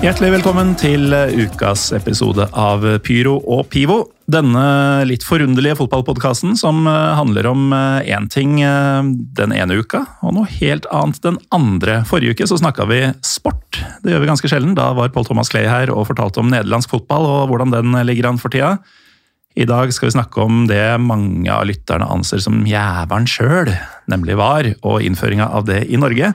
Hjertelig velkommen til ukas episode av Pyro og Pivo. Denne litt forunderlige fotballpodkasten som eh, handler om én ting eh, den ene uka, og noe helt annet den andre. Forrige uke så snakka vi sport. Det gjør vi ganske sjelden. Da var Paul Thomas Clay her og fortalte om nederlandsk fotball og hvordan den ligger an for tida. I dag skal vi snakke om det mange av lytterne anser som jævelen sjøl, nemlig VAR, og innføringa av det i Norge.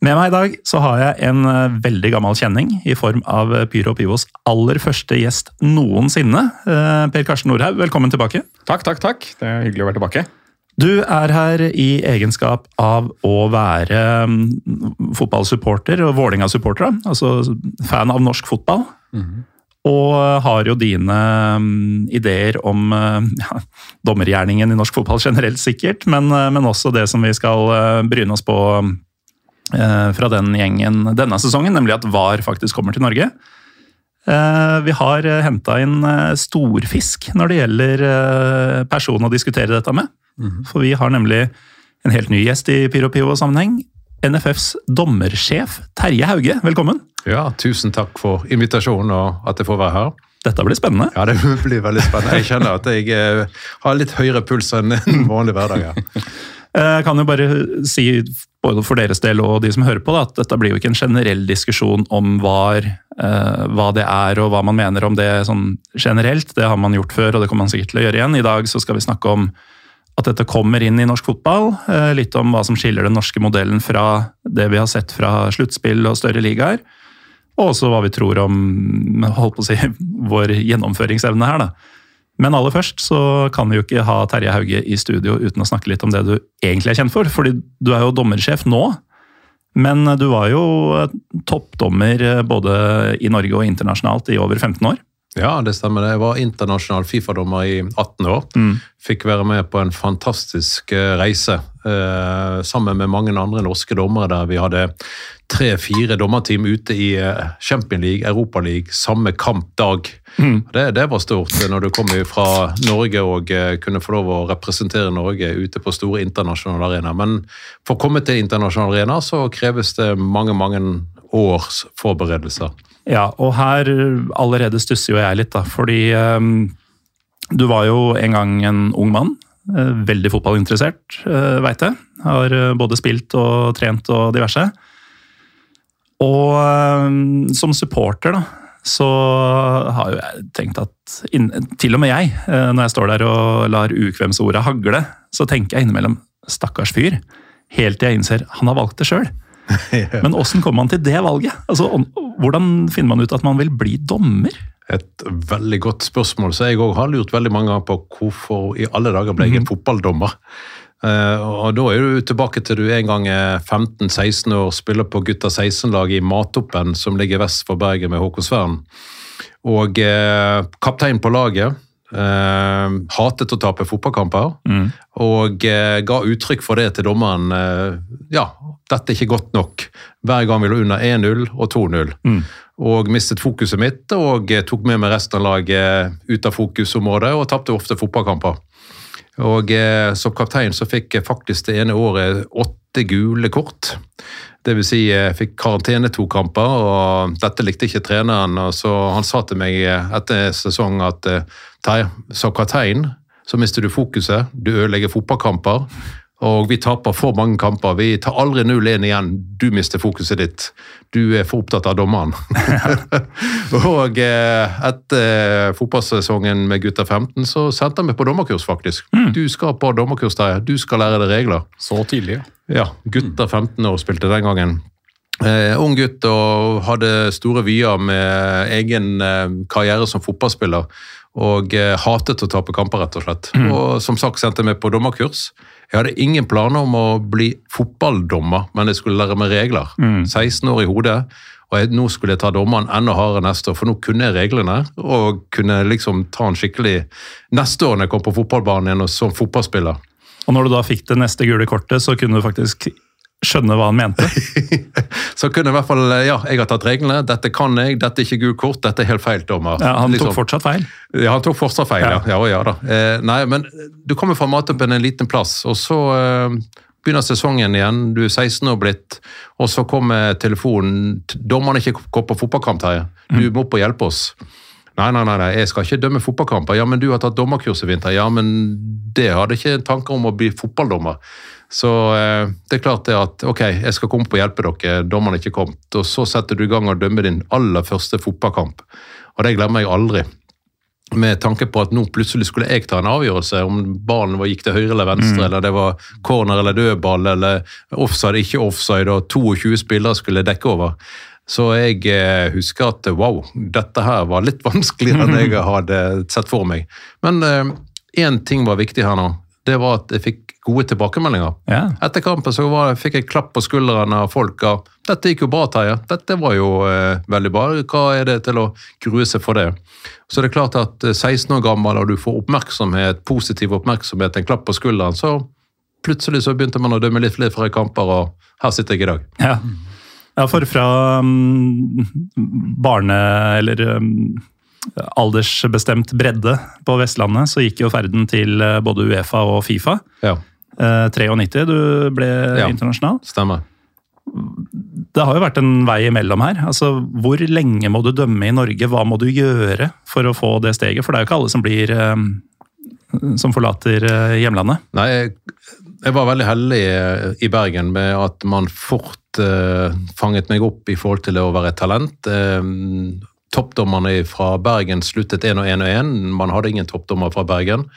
Med meg i dag så har jeg en eh, veldig gammel kjenning i form av Pyro Pivos aller første gjest noensinne. Eh, Per Karsten Nordhaug, velkommen tilbake. Takk, takk, takk. Det er hyggelig å være tilbake. Du er her i egenskap av å være mm, fotballsupporter og Vålerenga-supporter, altså fan av norsk fotball. Og har jo dine mm, ideer om eh, ja, dommergjerningen i norsk fotball generelt, sikkert, men, eh, men også det som vi skal eh, bryne oss på eh, fra den gjengen denne sesongen, nemlig at VAR faktisk kommer til Norge. Eh, Vi har henta inn eh, storfisk når det gjelder eh, person å diskutere dette med. For vi har nemlig en helt ny gjest i Pyro Pivo-sammenheng. NFFs dommersjef Terje Hauge, velkommen. Ja, Tusen takk for invitasjonen og at jeg får være her. Dette blir spennende. Ja, Det blir veldig spennende. Jeg kjenner at jeg eh, har litt høyere puls enn en vanlig hverdag. Jeg kan jo bare si, både for deres del og de som hører på, da, at dette blir jo ikke en generell diskusjon om VAR, eh, hva det er og hva man mener om det sånn generelt. Det har man gjort før, og det kommer man sikkert til å gjøre igjen. I dag så skal vi snakke om at dette kommer inn i norsk fotball. eh, Litt om hva som skiller den norske modellen fra det vi har sett fra sluttspill og større ligaer. Og også hva vi tror om holdt på å si, vår gjennomføringsevne her. da. Men aller først så kan vi jo ikke ha Terje Hauge i studio uten å snakke litt om det du egentlig er kjent for. fordi du er jo dommersjef nå, men du var jo toppdommer eh, både i Norge og internasjonalt i over 15 år. Ja, det stemmer. Jeg var internasjonal Fifa-dommer i 18 år. Fikk være med på en fantastisk eh, reise eh, sammen med mange andre norske dommere, der vi hadde tre-fire dommerteam ute i eh, Champions League, Europa League, samme kampdag. Det, det var stort eh, når du kom fra Norge og kunne få lov å representere Norge ute på store internasjonale arenaer. Men for å komme til internasjonale arenaer så kreves det mange, mange års forberedelser. Ja, og her allerede stusser jo jeg litt, da, fordi um, du var jo en gang en ung mann. eh, veldig fotballinteressert, veit jeg. Har eh, både spilt og trent og diverse. Og eh, som supporter, da, så har jo jeg tenkt at Til og med jeg, eh, når jeg står der og lar ukvemsordet hagle, så tenker jeg innimellom stakkars fyr. Helt til jeg innser han har valgt det sjøl. Men åssen kommer man til det valget? Altså, hvordan finner man ut at man vil bli dommer? Et veldig godt spørsmål, så jeg òg har lurt veldig mange ganger på hvorfor i alle dager ble jeg en fotballdommer. Eh, og da er du tilbake til du en gang er 15-16 år, spiller på gutta 16-laget i Matoppen, som ligger vest for Bergen med Håkonsvern. Og eh, kaptein på laget. Eh, hatet å tape fotballkamper, og uh, ga uttrykk for det til dommeren. Uh, ja, dette er ikke godt nok. Hver gang vi lå under 1-0 og 2-0. Og mistet fokuset mitt og eh, tok med meg resten av laget ut av fokusområdet og tapte ofte fotballkamper. Og som kaptein så fikk jeg faktisk det ene året åtte gule kort. Det vil si jeg fikk karantene to kamper, og dette likte ikke treneren. og Så han sa til meg etter sesong at eh, som kaptein så mister du fokuset, du ødelegger fotballkamper. Og vi taper for mange kamper. Vi tar aldri 0-1 igjen. Du mister fokuset ditt. Du er for opptatt av dommeren. og eh, etter fotballsesongen med gutta 15 så sendte han meg på dommerkurs, faktisk. Du skal på dommerkurs, Terje. Du skal lære deg regler. Så tidlig, ja. Ja, gutter 15 år spilte den gangen. Eh, ung gutt og hadde store vyer med egen eh, karriere som fotballspiller. Og eh, hatet å tape kamper, rett og slett. Og som sagt sendte jeg meg på dommerkurs. Jeg hadde ingen planer om å bli fotballdommer, men jeg skulle lære meg regler. 16 år i hodet. Og jeg, nå skulle jeg ta dommeren enda hardere neste år, for nå kunne jeg reglene. Og kunne liksom ta en skikkelig Neste år når jeg kom på fotballbanen igjen og som fotballspiller. Og når du da fikk det neste gule kortet, så kunne du faktisk skjønne hva han mente. Så kunne i hvert fall Ja, jeg har tatt reglene. Dette kan jeg. Dette er ikke gult kort. Dette er helt feil, dommer. Ja, han Liksom. tok fortsatt feil. Ja, han tok fortsatt feil, ja. Ja. ja. da. Eh, nei, men du kommer fra matoppen en liten plass, og så eh, begynner sesongen igjen. Du er 16 år blitt, og så kommer telefonen. Dommeren er ikke på fotballkamp, Terje. Du må opp og hjelpe oss. Nei, nei, nei, jeg skal ikke dømme fotballkamper. Ja, men du har tatt dommerkurs i vinter. Ja, men det hadde ikke tanker om å bli fotballdommer. Så eh, det er klart det at ok, jeg skal komme opp og hjelpe dere, dommeren er ikke kommet. Og så setter du i gang og dømmer din aller første fotballkamp. Og det glemmer jeg aldri. Med tanke på at nå plutselig skulle jeg ta en avgjørelse om ballen gikk til høyre eller venstre, eller det var corner eller dødball, eller offside, ikke offside, og 22 spillere skulle dekke over. Så jeg eh, husker at wow, dette her var litt vanskeligere enn jeg hadde sett for meg. Men én ting var viktig her nå. Det var at jeg fikk gode tilbakemeldinger. Ja. Etter kampen så var, fikk jeg klapp på skulderen av folk. av, 'Dette gikk jo bra, Terje. Dette var jo eh, veldig bra. Hva er det til å grue seg for det?' Så det er klart at eh, 16 år gammel, og du får oppmerksomhet, positiv oppmerksomhet, en klapp på skulderen, så plutselig så begynte man å dømme litt flere kamper, og her sitter jeg i dag. Ja. Ja, for fra um, barne- eller um, aldersbestemt bredde på Vestlandet, så gikk jo ferden til eh, både Uefa og Fifa. Ja, Uh, 93 du ble Ja. internasjonal. stemmer. Det har jo vært en vei imellom her. Altså, Hvor lenge må du dømme i Norge? Hva må du gjøre for å få det steget? For det er jo ikke alle som blir um, som forlater eh, hjemlandet. Nei, jeg, jeg var veldig heldig eh, i Bergen med at man fort eh, fanget meg opp i forhold til å være et talent. Eh, toppdommerne fra Bergen sluttet 1 og 1 og 1. Man hadde ingen toppdommer fra Bergen.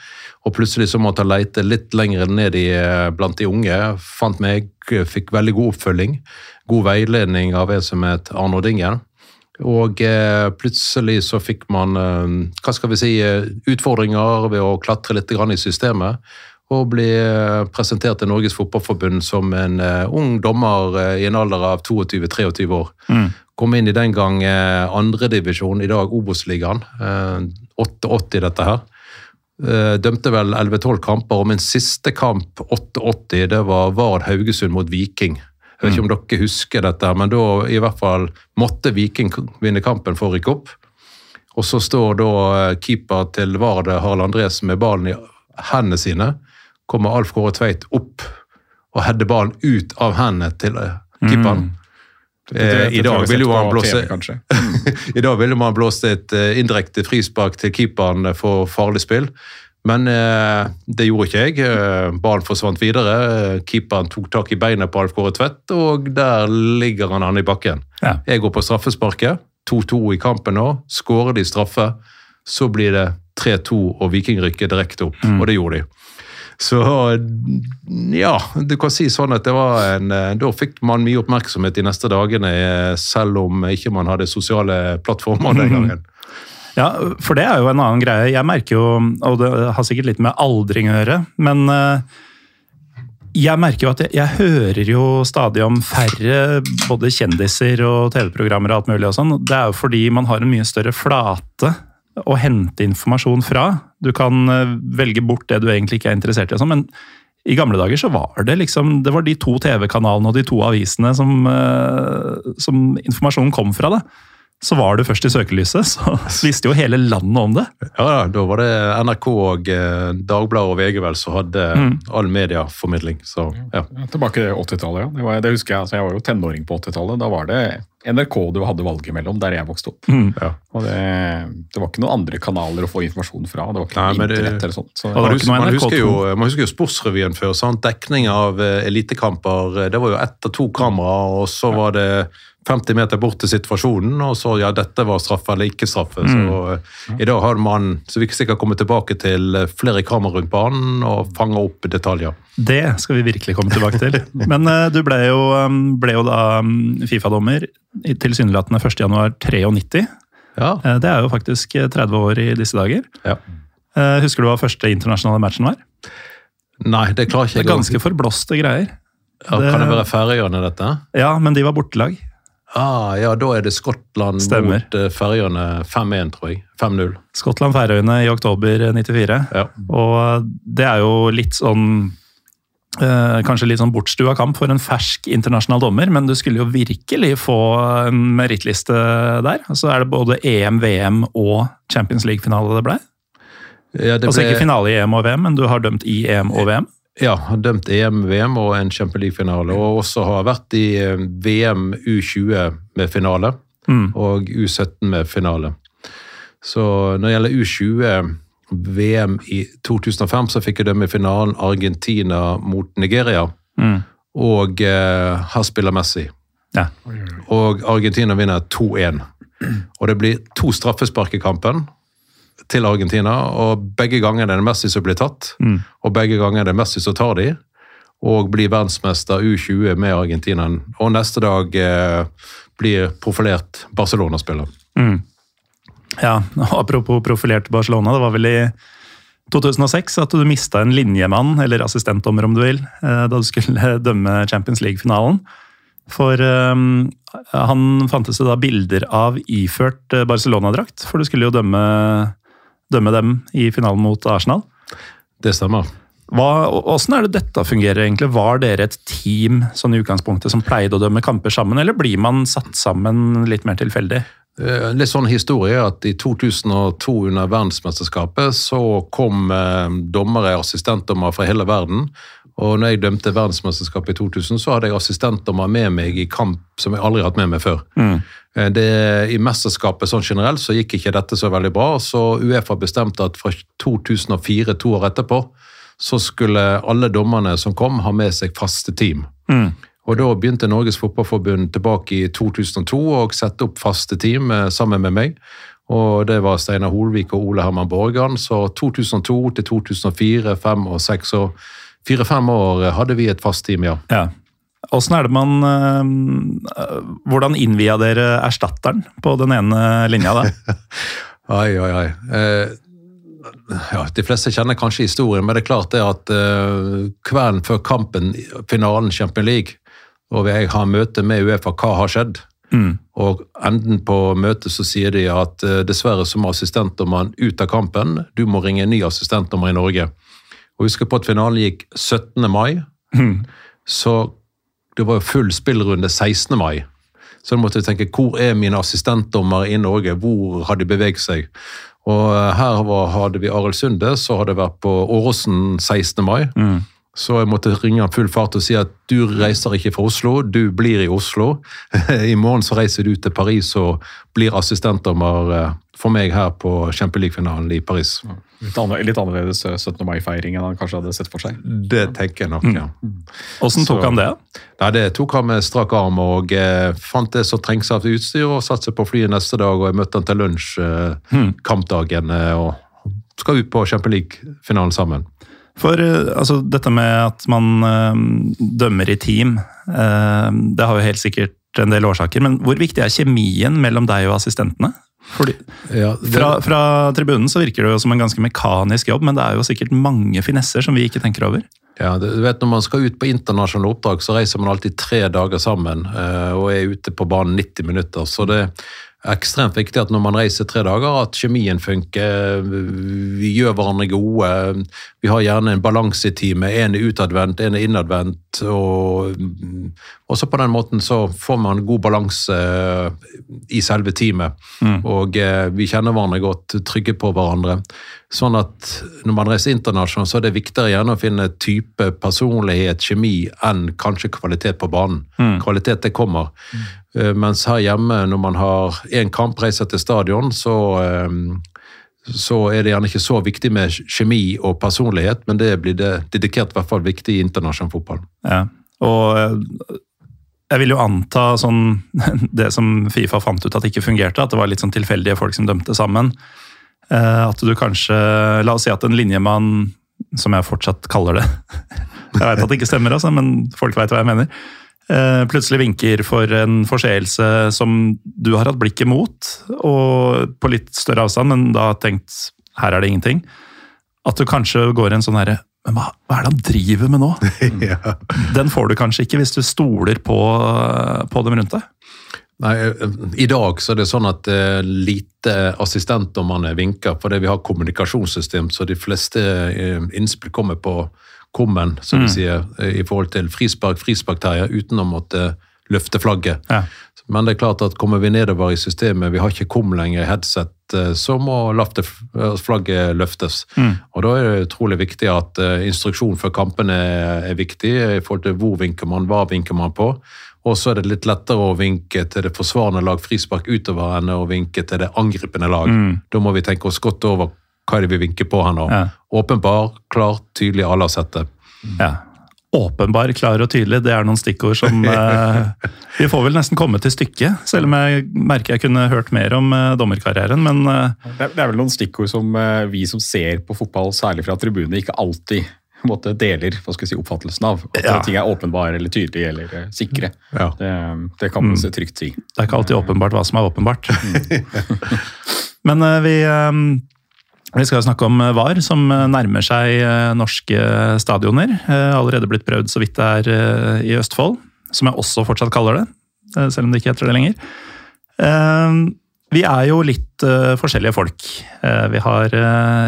Og plutselig så måtte jeg leite litt lenger ned i, eh, blant de unge. Fant meg, fikk veldig god oppfølging. God veiledning av en som het Arno Dingen. Og eh, plutselig så fikk man eh, hva skal vi si, eh, utfordringer ved å klatre litt i systemet. Og bli eh, presentert til Norges Fotballforbund som en eh, ung dommer eh, i en alder av 22-23 år. Kom inn i den gang uh, andredivisjon, i dag Obos-ligaen. Eh, 88 dette her. Dømte vel 11-12 kamper, og min siste kamp, 88, det var Vard Haugesund mot Viking. Jeg vet ikke om dere husker dette, men da i hvert fall måtte Viking vinne kampen for å rykke opp. Og så står da keeper til Vard, Harald Andresen, med ballen i hendene sine. Kommer Alf Kåre Tveit opp og header ballen ut av hendene til eh, keeperen. Mm. I dag ville jo han blåse TV, I dag ville man blåst et eh, indirekte frispark til keeperen for farlig spill. Men eh, det gjorde ikke jeg. Eh, Ballen forsvant videre. Eh, Keeperen tok tak i beina på Alf Kåre Tvedt, og der ligger han an i bakken. Ja. Jeg går på straffesparket. 2-2 i kampen nå. Skårer de straffe, så blir det 3-2 og Viking rykker direkte opp. Og det gjorde de. Så ja, du kan si sånn at det var en eh, Da fikk man mye oppmerksomhet de neste dagene, eh, selv om ikke man hadde sosiale plattformer den gangen. Ja, for det er jo en annen greie. Jeg merker jo, og det har sikkert litt med aldring å gjøre, men eh, jeg merker jo at jeg, jeg hører jo stadig om færre både kjendiser og TV-programmer og alt mulig og sånn. Det er jo fordi man har en mye større flate å hente informasjon fra. Du kan eh, velge bort det du egentlig ikke er interessert i sånn, men i gamle dager så var det liksom Det var de to TV-kanalene og de to avisene som, eh, som informasjonen kom fra. da. Så var du først i søkelyset, så visste jo hele landet om det. Ja, Da var det NRK og eh, Dagbladet og VG vel som hadde all medieformidling. Så ja. Ja, Tilbake til 80-tallet, ja. Det, var, det husker Jeg altså jeg var jo tenåring på 80-tallet. Da var det NRK du hadde valget mellom, der jeg vokste opp. Ja. Og det, det var ikke noen andre kanaler å få informasjon fra. Det var ikke Nei, det- internett eller sånt. Så, Man husker, man, husker jo, man husker jo Sportsrevyen før. Sant? Dekning av eh, elitekamper. Det var jo ett av to kameraer, og så var det 50 meter bort til situasjonen, og så ja, dette var straffe eller ikke straffe. Så eh, i dag har man, så vi sikkert komme tilbake til eh, flere kamera rundt banen og fange opp detaljer. Det skal vi virkelig komme tilbake til. Men uh, du ble jo, um, ble jo da um, Fifa-dommer tilsynelatende 1.1.93. Ja, Uh, Det er jo faktisk eh, 30 år i disse dager. ja. Uh, Husker du hva første internasjonale matchen var? Nei, det klarer ikke Det jeg. er ganske forblåste greier. ja, kan det være Færøyene, dette? Ja, men de var bortelag. Ah, ja, da er det Skottland Stemmer. mot uh, Færøyene 5-1, tror jeg. 5-0. Skottland-Færøyene i oktober 94. Ja. Og det er jo litt sånn eh, Kanskje litt sånn bortstua kamp for en fersk internasjonal dommer, men du skulle jo virkelig få en merittliste der. Så er det både EM, VM og Champions League-finale det ble. Ja, det Altså ikke finale i EM og VM, men du har dømt i EM og VM. Ja, har dømt EM, VM og en League-finale. Og også har vært i eh, VM U20 med finale Mm. og U17 med finale. Så når det gjelder U20 VM i 2005, så fikk jeg dømme i finalen Argentina mot Nigeria. Mm. Og eh, her spiller Messi. Ja. Og Argentina vinner 2-1. Og det blir to straffespark i kampen til Argentina, og begge ganger er det Messi som blir tatt. Mm. Og begge ganger er det Messi som tar de, og blir verdensmester U20 med Argentina. Og neste dag eh, blir profilert Barcelona-spiller. Mm. Ja, apropos profilert Barcelona, det var vel i 2006 at du mista en linjemann, eller assistentdommer om du vil, eh, da du skulle dømme Champions League-finalen. For um, han fantes det da bilder av iført eh, Barcelona-drakt, for du skulle jo dømme, dømme dem i finalen mot Arsenal. Det stemmer. Hva, hvordan er det dette fungerer egentlig? Var dere et team sånn i utgangspunktet som pleide å dømme kamper sammen, eller blir man satt sammen litt mer tilfeldig? Eh, Litt sånn historie at I 2002 under verdensmesterskapet så kom dommere og assistentdommere fra hele verden. Og når jeg dømte verdensmesterskapet i 2000, så hadde jeg assistentdommer med meg i kamp som jeg aldri har hatt med meg før. Mm. Det, I mesterskapet sånn generelt så gikk ikke dette så veldig bra, så Uefa bestemte at fra 2004, to år etterpå, så skulle alle dommerne som kom, ha med seg faste team. Og Da begynte Norges Fotballforbund tilbake i 2002 å sette opp faste team eh, sammen med meg. Og Det var Steinar Holvik og Ole Herman Borgan. Så 2002 til 2004, 2005 og 2006 og fire-fem år eh, hadde vi et fast team, ja. Ja. Åssen er det man øh, Hvordan innvia dere erstatteren på den ene linja, da? Oi, oi, oi. Eh, ja, de fleste kjenner kanskje historien, men det er klart det at eh, kvelden før kampen, finalen Champions League, og jeg har møte med Uefa, hva har skjedd? Mm. Og enden på møtet så sier de at eh, dessverre så må assistentdommeren ut av kampen, du må ringe en ny assistentdommer i Norge. Og husker på at finalen gikk 17. mai, så det var jo full spillrunde 16. mai. Så da måtte jeg tenke, hvor er mine assistentdommere i Norge? Hvor har de beveget seg? Og eh, her var, hadde vi Arild Sunde, så hadde vært på Åråsen 16. mai. Så jeg måtte ringe han full fart og si at du reiser ikke fra Oslo, du blir i Oslo. I morgen så reiser du til Paris og blir assistentdommer eh, for meg her på Champions League-finalen i Paris. Litt, annerledes eh, 17. mai-feiring enn han kanskje hadde sett for seg. Det tenker jeg nok, ja. Åssen tok Så- han det? Nei, Det tok han med strak arm og eh, fant det som trengs av utstyr og satte seg på flyet neste dag. og Jeg møtte han til lunsj eh, kampdagen eh, og skal ut på Champions League-finalen sammen. For øh, altså, dette med at man øh, dømmer i team, øh, det har jo helt sikkert en del årsaker. Men hvor viktig er kjemien mellom deg og assistentene? Fordi, Ja, det, fra, fra tribunen så virker det jo som en ganske mekanisk jobb, men det er jo sikkert mange finesser som vi ikke tenker over. ja, du vet Når man skal ut på internasjonale oppdrag, så reiser man alltid tre dager sammen eh, og er ute på banen 90 minutter. Så det ekstremt viktig at når man reiser tre dager, at kjemien funker. Vi gjør hverandre gode. Vi har gjerne en balanse i teamet. En er utadvendt, en er innadvendt. Og mm, også på den måten så får man god balanse eh, i selve teamet. Og eh, vi kjenner hverandre godt, trygge på hverandre. Sånn at når man reiser internasjonalt, så er det viktigere gjerne å finne type personlighet, kjemi, enn kanskje kvalitet på banen. Kvalitet, det kommer. Mm. Mens her hjemme, når man har én kamp, reiser til stadion, så eh, så er det gjerne ikke så viktig med kjemi og personlighet, men det blir det dedikert i hvert fall viktig i internasjonal fotball. Ja. Og øh, jeg vil jo anta sånn Det som Fifa fant ut at ikke fungerte, at det var litt sånn tilfeldige folk som dømte sammen. Eh, at du kanskje La oss si at en linjemann, som jeg fortsatt kaller det Jeg veit at det ikke stemmer, altså, men folk veit hva jeg mener. Eh, plutselig vinker for en forseelse som du har hatt blikket mot, og på litt større avstand, men da tenkt her er det ingenting. At du kanskje går en sånn herre Men hva, hva, er det han driver med nå? ja. Den får du kanskje ikke hvis du stoler på, på dem rundt deg. Nei, I dag så er det sånn at uh, lite assistentdommerne vinker, fordi vi har kommunikasjonssystem, så de fleste uh, innspill kommer på kommen, som mm. vi sier, i forhold til frispark, frisparkterrier, uten å måtte løfte flagget. Ja. Men det er klart at kommer vi nedover i systemet, vi har ikke kom lenger i headset, eh, så må flagget løftes. Mm. Og Da er det utrolig viktig at instruksjon før kampene er viktig i forhold til hvor vinker man, hva vinker man på. Og så er det litt lettere å vinke til det forsvarende lag frispark utover enn å vinke til det angripende lag. Mm. Da må vi tenke oss godt over hva er det vi vinker på her nå? Ja. Åpenbar, klar, tydelig, alle har sett det. Ja. Åpenbar, klar og tydelig, det er noen stikkord som eh, Vi får vel nesten komme til stykket, selv om jeg merker jeg kunne hørt mer om eh, dommerkarrieren, men eh, det, er, vel noen stikkord som eh, vi som ser på fotball, særlig fra tribunene, ikke alltid måte, deler hva skal jeg si, oppfattelsen av. At ja. ting er åpenbare eller tydelige eller uh, sikre. Ja. Det, det, kan man mm. trygt si. Det er ikke alltid åpenbart hva som er åpenbart. Mm. Men uh, vi vi skal snakke om eh, VAR, som eh, nærmer seg eh, norske stadioner. Allerede blitt prøvd så vidt det er i Østfold, som jeg også fortsatt kaller det. Selv om det ikke heter det lenger. Vi er jo litt forskjellige folk. Vi har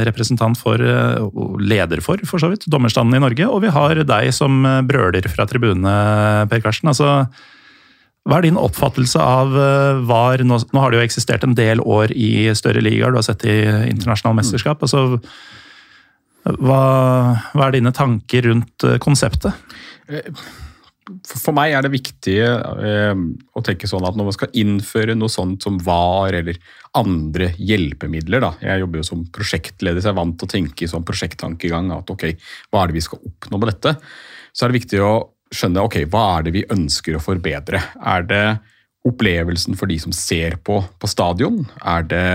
representant for, og leder for, for så vidt, dommerstanden i Norge. Og vi har deg som brøler fra tribunene, Per Karsten. Altså, hva er din oppfattelse av eh, VAR? Nå, nå, har det jo eksistert en del år i større ligaer, du har sett i internasjonale mesterskap. Altså, hva, hva, er dine tanker rundt eh, konseptet? Eh, for meg er det viktig å tenke sånn at når man skal innføre noe sånt som VAR eller andre hjelpemidler da. Jeg jobber jo som prosjektleder, så jeg er vant til å tenke i sånn prosjekttankegang. at ok, Hva er det vi skal oppnå med dette? Så er det viktig å skjønne ok, hva er det vi ønsker å forbedre. Er det opplevelsen for de som ser på på stadion? Er det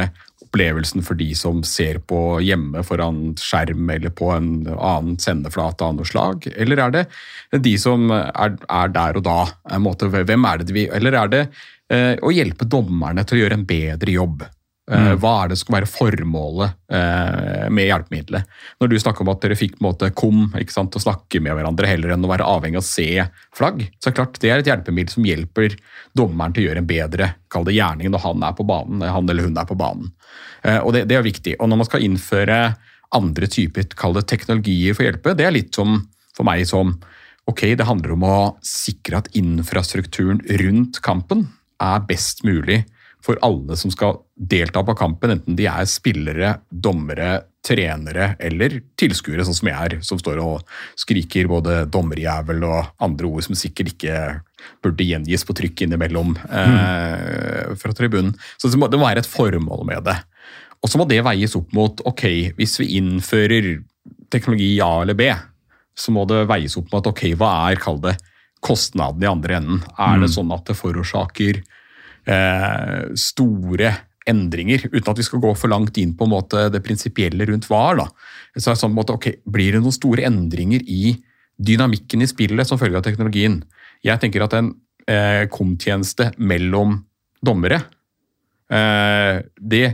opplevelsen for de som ser på hjemme foran skjerm eller på en annen sendeflate av noe slag? Eller er det de som er, er der og da? Måte, hvem er det vi Eller er det eh, å hjelpe dommerne til å gjøre en bedre jobb? Eh, mm. Hva er det som skal være formålet eh, med hjelpemiddelet? Når du snakker om at dere fikk på en måte kom ikke sant, å snakke med hverandre heller enn å være avhengig av å se flagg, så er det klart det er et hjelpemiddel som hjelper dommeren til å gjøre en bedre kall det gjerning når han er på banen, han eller hun er på banen. Eh, og det, det er viktig. Og når man skal innføre andre typer kall det teknologier for å hjelpe, det er litt som for meg som ok, det handler om å sikre at infrastrukturen rundt kampen er best mulig for alle som skal delta på kampen, enten de er spillere, dommere, trenere eller tilskuere, sånn som jeg er, som står og skriker både 'dommerjævel' og andre ord som sikkert ikke burde gjengis på trykk innimellom eh, fra tribunen. Så det må, det må være et formål med det. Og så må det veies opp mot ok, hvis vi innfører teknologi A eller B, så må det veies opp mot ok, hva er, kall det, kostnaden i andre enden. Er det mm. sånn at det forårsaker store endringer, uten at vi skal gå for langt inn på det prinsipielle rundt VAR. Da. Så er det sånn måte, okay, Blir det noen store endringer i dynamikken i spillet som følge av teknologien? Jeg tenker at en eh, kom-tjeneste mellom dommere eh, det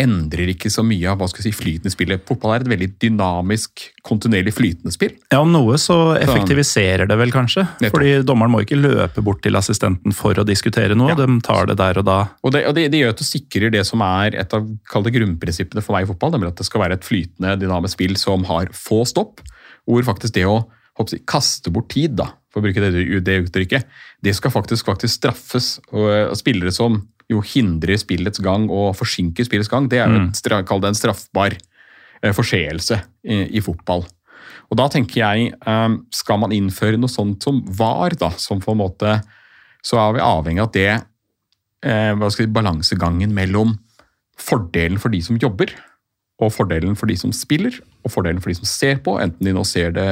endrer ikke så mye av hva skal jeg si, flytende spillet. Fotball er et veldig dynamisk, kontinuerlig flytende spill. Ja, Om noe så effektiviserer det vel kanskje. Fordi dommeren må ikke løpe bort til assistenten for å diskutere noe, ja. de tar det der og da. Og Det, og det, det gjør at du sikrer det som er et av det grunnprinsippene for meg i fotball, nemlig at det skal være et flytende, dynamisk spill som har få stopp. Hvor faktisk det å jeg, kaste bort tid, da, for å bruke det, det uttrykket, det skal faktisk, faktisk straffes. Og, og spillere som jo hindrer spillets gang og forsinker spillets gang, det er jo et, mm. kall det en straffbar eh, forseelse i, i, fotball. Og da tenker jeg, um, skal man innføre noe sånt som VAR, da, som på en måte Så er vi avhengig av at det eh, hva skal si, balansegangen mellom fordelen for de som jobber, og fordelen for de som spiller, og fordelen for de som ser på, enten de nå ser det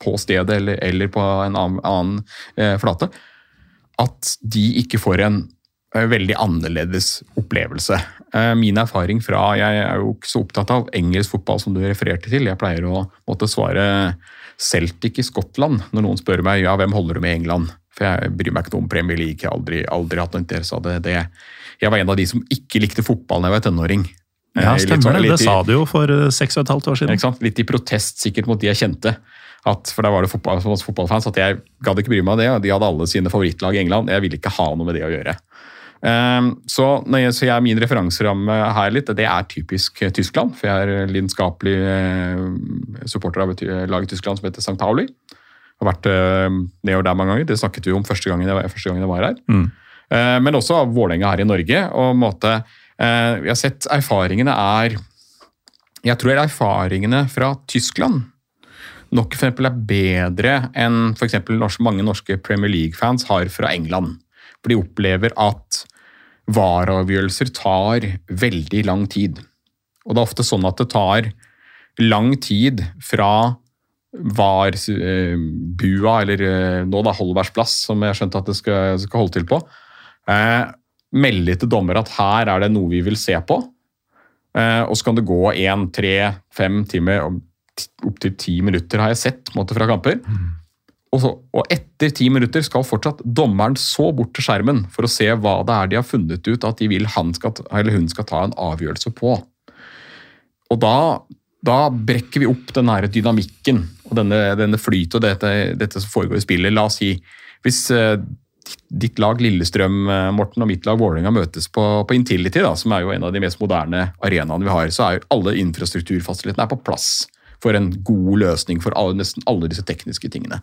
på stedet eller, eller på en annen, annen eh, flate, at de ikke får en veldig annerledes opplevelse. Eh, Min erfaring fra Jeg er jo ikke så opptatt av engelsk fotball som du refererte til. Jeg pleier å måtte svare Celtic i Skottland når noen spør meg ja, hvem holder du med i England. For jeg bryr meg ikke noe om Premier League. Jeg har aldri, aldri hatt noe interesse av det. det. Jeg var en av de som ikke likte fotball da jeg var tenåring. Ja, Eh, stemmer sånn- det. Det sa du jo for eh, seks og et halvt år siden. Litt i protest sikkert mot de jeg kjente. At, for da var det fotball, fotballfans at jeg gadd ikke bry meg om det. og De hadde alle sine favorittlag i England. Jeg ville ikke ha noe med det å gjøre. Ehm, så, når jeg, så jeg, min referanseramme her litt, det er typisk eh, Tyskland. For jeg er lidenskapelig eh, supporter av et eh, lag i Tyskland som heter St. Pauli. Har vært ned og der mange ganger. Det snakket vi om første gangen jeg, var- første gangen jeg var her. Mm. Eh, men også av Vålerenga her i Norge. og måte, Vi har sett erfaringene er Jeg tror erfaringene fra Tyskland nok for er bedre enn for eksempel norsk, mange norske Premier League-fans har fra England. For de opplever at VAR-avgjørelser tar veldig lang tid. Og det er ofte sånn at det tar lang tid fra VAR-bua, eller eh, nå da Holbergs plass, som jeg skjønte at det skal, skal holde til på, eh, melde til dommer at her er det noe vi vil se på. Eh, og så kan det gå én, tre, fem timer, opptil ti minutter har jeg sett måte, fra kamper. Og, så, og etter ti minutter skal fortsatt dommeren så bort til skjermen for å se hva det er de har funnet ut at de vil han skal, eller hun skal ta en avgjørelse på. Og da, da brekker vi opp den dynamikken og denne, denne flytet og dette, dette som foregår i spillet. La oss si hvis eh, ditt lag Lillestrøm eh, Morten, og mitt lag Vålerenga møtes på, på Intility, da, som er jo en av de mest moderne arenaene vi har, så er jo alle infrastrukturfasilitetene på plass for en god løsning for alle, nesten alle disse tekniske tingene.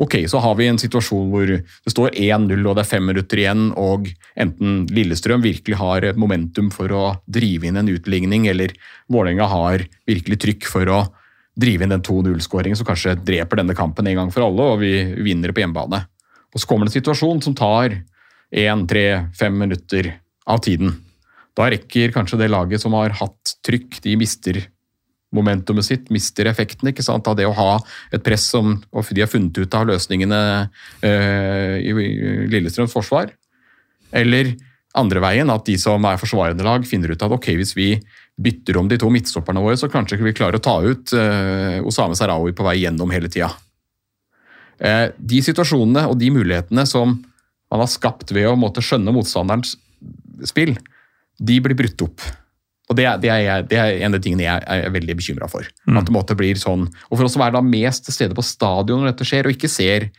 Ok, så har vi en situasjon hvor det står 1-0 og det er fem minutter igjen, og enten Lillestrøm virkelig har momentum for å drive inn en utligning, eller Vålerenga har virkelig trykk for å drive inn den 2-0-skåringen som kanskje dreper denne kampen en gang for alle, og vi vinner på hjemmebane. Og så kommer det en situasjon som tar 1-3-5 minutter av tiden. Da rekker kanskje det laget som har hatt trykk, de mister momentumet sitt, mister effekten ikke sant, av det å ha et press som og de har funnet ut av løsningene eh, i Lillestrøms forsvar. Eller andre veien, at de som er forsvarende lag, finner ut at ok, hvis vi bytter om de to midtstopperne våre, så kanskje vi klarer å ta ut eh, Osame Sarawi på vei gjennom hele tida. Eh, de situasjonene og de mulighetene som man har skapt ved å måtte skjønne motstanderens spill, de blir brutt opp. Og det det, er, det er, en av de tingene jeg er veldig bekymra for. Mm. At det måtte blir sånn, Og for oss å være da mest til stede på stadion når dette skjer, og ikke ser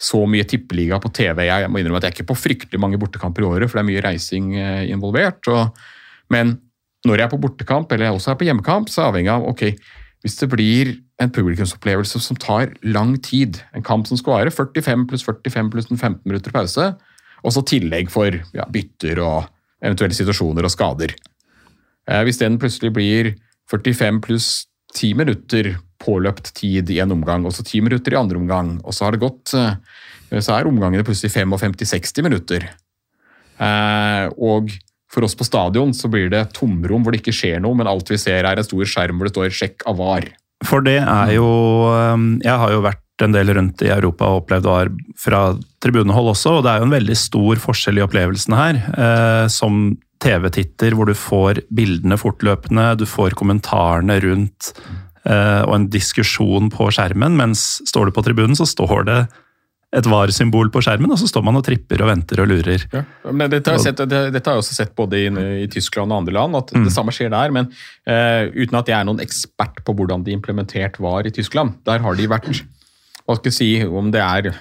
så mye tippeliga på TV Jeg må innrømme at jeg er ikke på fryktelig mange bortekamper i året, for det er mye reising eh, involvert. Og, men når jeg er på bortekamp, eller jeg også er på hjemmekamp, så er jeg avhengig av ok, hvis det blir en publikumsopplevelse som tar lang tid, en kamp som skal være 45 pluss 45 pluss en 15 minutter pause, og så tillegg for ja, bytter og eventuelle situasjoner og skader. Eh, Hvis den plutselig blir 45 pluss 10 minutter påløpt tid i en omgang, og så 10 minutter i andre omgang, og så har det gått eh, Så er omgangene plutselig 55-60 minutter. Eh, Og for oss på stadion så blir det tomrom hvor det ikke skjer noe, men alt vi ser er en stor skjerm hvor det står 'sjekk av var'. For det er jo um, Jeg har jo vært en del rundt i Europa og opplevd VAR fra tribunehold også, og det er jo en veldig stor forskjell i opplevelsene her. Eh, som TV-titter hvor du får bildene fortløpende, du får kommentarene rundt eh, og en diskusjon på skjermen, mens står du på tribunen, så står det et VAR-symbol på skjermen, og så står man og tripper og venter og lurer. Ja, men dette har, sett, det, dette har jeg også sett både i, i Tyskland og andre land, at det samme skjer der. Men uh, uten at jeg er noen ekspert på hvordan de implementert var i Tyskland. Der har de vært Hva skal jeg si om det er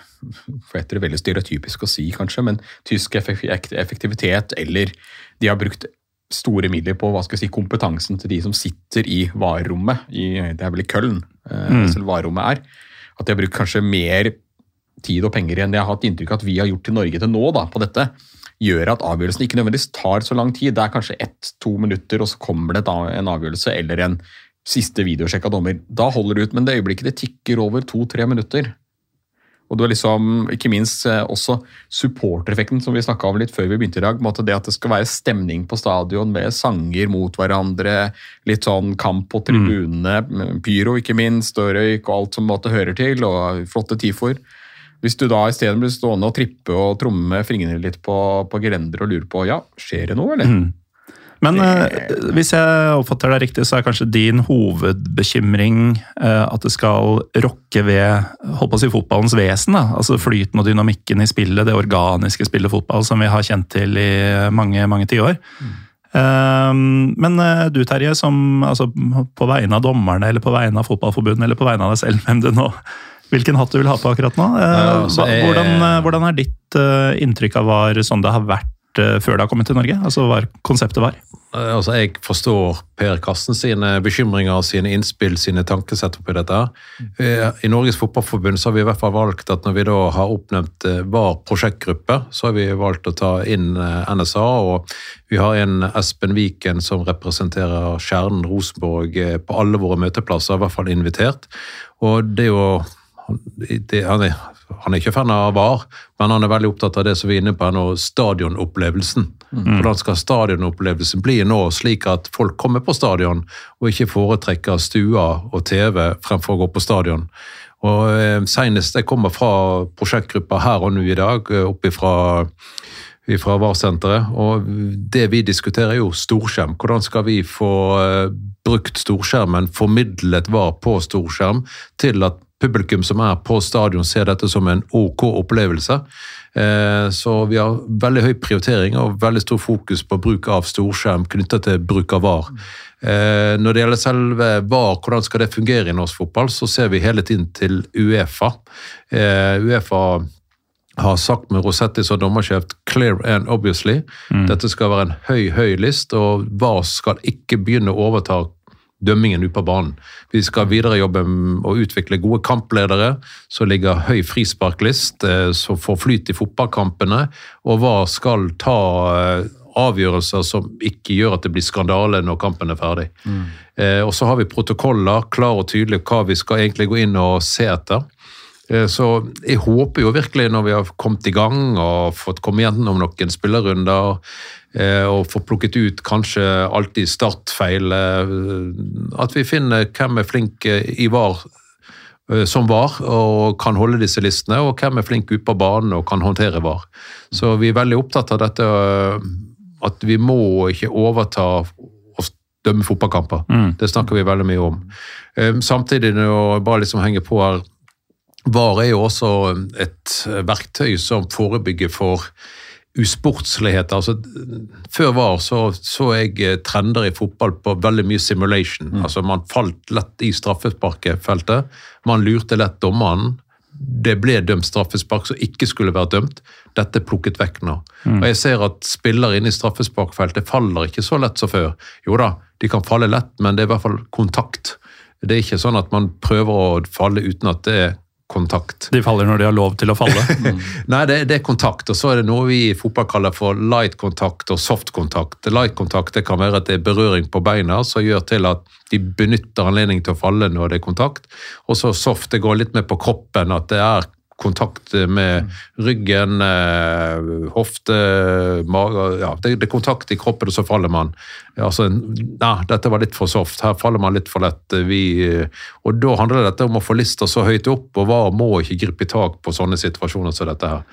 for etter det veldig stereotypisk å si, kanskje, men tysk effektivitet, eller de har brukt store midler på hva skal jeg si, kompetansen til de som sitter i varerommet. I, det er vel i Köln mm. selv varerommet er. At de har brukt kanskje mer tid og penger enn jeg har hatt inntrykk av at vi har gjort i Norge til nå da, på dette, gjør at avgjørelsen ikke nødvendigvis tar så lang tid. Det er kanskje ett-to minutter, og så kommer det et en avgjørelse eller en siste videosjekk av dommer. Da holder det ut, men det øyeblikket det tikker over to-tre minutter, og du er liksom, ikke minst eh, også supportereffekten som vi snakka om litt før vi begynte i dag. Det at det skal være stemning på stadion med sanger mot hverandre, litt sånn kamp på tribunene, pyro ikke minst, og røyk og alt som måtte hører til, og flotte tifoer. Hvis du da isteden blir stående og trippe og tromme med fingrene litt på, på gelenderet og lurer på ja, skjer det noe, eller? Mm. Men eh, hvis jeg oppfatter deg riktig, så er kanskje din hovedbekymring eh, at det skal rokke ved holdt på å si, fotballens vesen? da, altså Flyten og dynamikken i spillet, det organiske spillet fotball som vi har kjent til i mange mange tiår. Mm. Men eh, du Terje, som altså, på vegne av dommerne eller på vegne av Fotballforbundet eller på vegne av deg selv, hvem du nå Hvilken hatt du vil ha på akkurat nå? Ja, jeg- hvordan, hvordan er ditt inntrykk av var sånn det har vært før det har kommet til Norge? Altså hva konseptet var? Eh, Altså, Jeg forstår Per Karsten sine bekymringer, sine innspill, sine tankesett oppi dette. Eh, I Norges Fotballforbund så har vi i hvert fall valgt at når vi da har oppnevnt hver prosjektgruppe, så har vi valgt å ta inn eh, NSA. Og vi har en Espen Viken som representerer kjernen Rosenborg eh, på alle våre møteplasser, i hvert fall invitert. Og det er jo det, han, er, han er ikke fan av VAR, men han er veldig opptatt av det som vi er inne på her nå, stadionopplevelsen. Hvordan skal stadionopplevelsen bli nå, slik at folk kommer på stadion og ikke foretrekker stua og TV fremfor å gå på stadion. Og eh, Senest jeg kommer fra prosjektgruppa her og nå i dag, eh, opp ifra fra VAR-senteret. Og det vi diskuterer, er jo storskjerm. Hvordan skal vi få eh, brukt storskjermen, formidlet VAR på storskjerm, til at publikum som er på stadion ser dette som en OK opplevelse. Eh, Så vi har veldig høy prioritering og veldig stor fokus på bruk av storskjerm knyttet til bruk av VAR. Eh, Når det gjelder selve VAR, hvordan skal det fungere i norsk fotball, så ser vi hele tiden til Uefa. Eh, Uefa har sagt med Rosetti som dommersjef 'clear and obviously'. Dette skal være en høy, høy list, og VAR skal ikke begynne å overta dømmingen ute på banen. Vi skal videre jobbe med å utvikle gode kampledere, som ligger høy frisparklist, eh, som får flyt i fotballkampene, og hva skal ta eh, avgjørelser som ikke gjør at det blir skandale når kampen er ferdig. Eh, og så har vi protokoller, klar og tydelig hva vi skal egentlig gå inn og se etter. Eh, Så jeg håper jo virkelig når vi har kommet i gang og fått komme gjennom noen spillerrunder eh, og få plukket ut kanskje alltid startfeil, eh, at vi finner hvem er flink eh, i VAR eh, som VAR og kan holde disse listene, og hvem er flink ute på banen og kan håndtere VAR. Så vi er veldig opptatt av dette eh, at vi må ikke overta og dømme fotballkamper. Det snakker vi veldig mye om. Eh, Samtidig, når jeg bare liksom henger på her, VAR er jo også et verktøy som forebygger for usportslighet. Altså, før VAR så, så jeg eh, trender i fotball på veldig mye simulation. Altså, man falt lett i straffesparkfeltet. Man lurte lett dommeren. Det ble dømt straffespark som ikke skulle vært dømt. Dette er plukket vekk nå. Og jeg ser at spillere inne i straffesparkfeltet faller ikke så lett som før. Jo da, de kan falle lett, men det er i hvert fall kontakt. Det er ikke sånn at man prøver å falle uten at det er kontakt. De faller når de har lov til å falle. Nei, det, det er kontakt, og så er det noe vi i fotball kaller for light kontakt og soft kontakt. Light kontakt det kan være at det er berøring på beina som gjør til at de benytter anledningen til å falle når det er kontakt. Og så soft, det går litt mer på kroppen, at det er kontakt med ryggen, eh, hofte, mage ja, det, er kontakt i kroppen, og så faller man. Altså, nei, dette var litt for soft. Her faller man litt for lett. Vi, eh, og da handler dette om å få lista så høyt opp, og hva må ikke gripe tak på sånne situasjoner som dette her.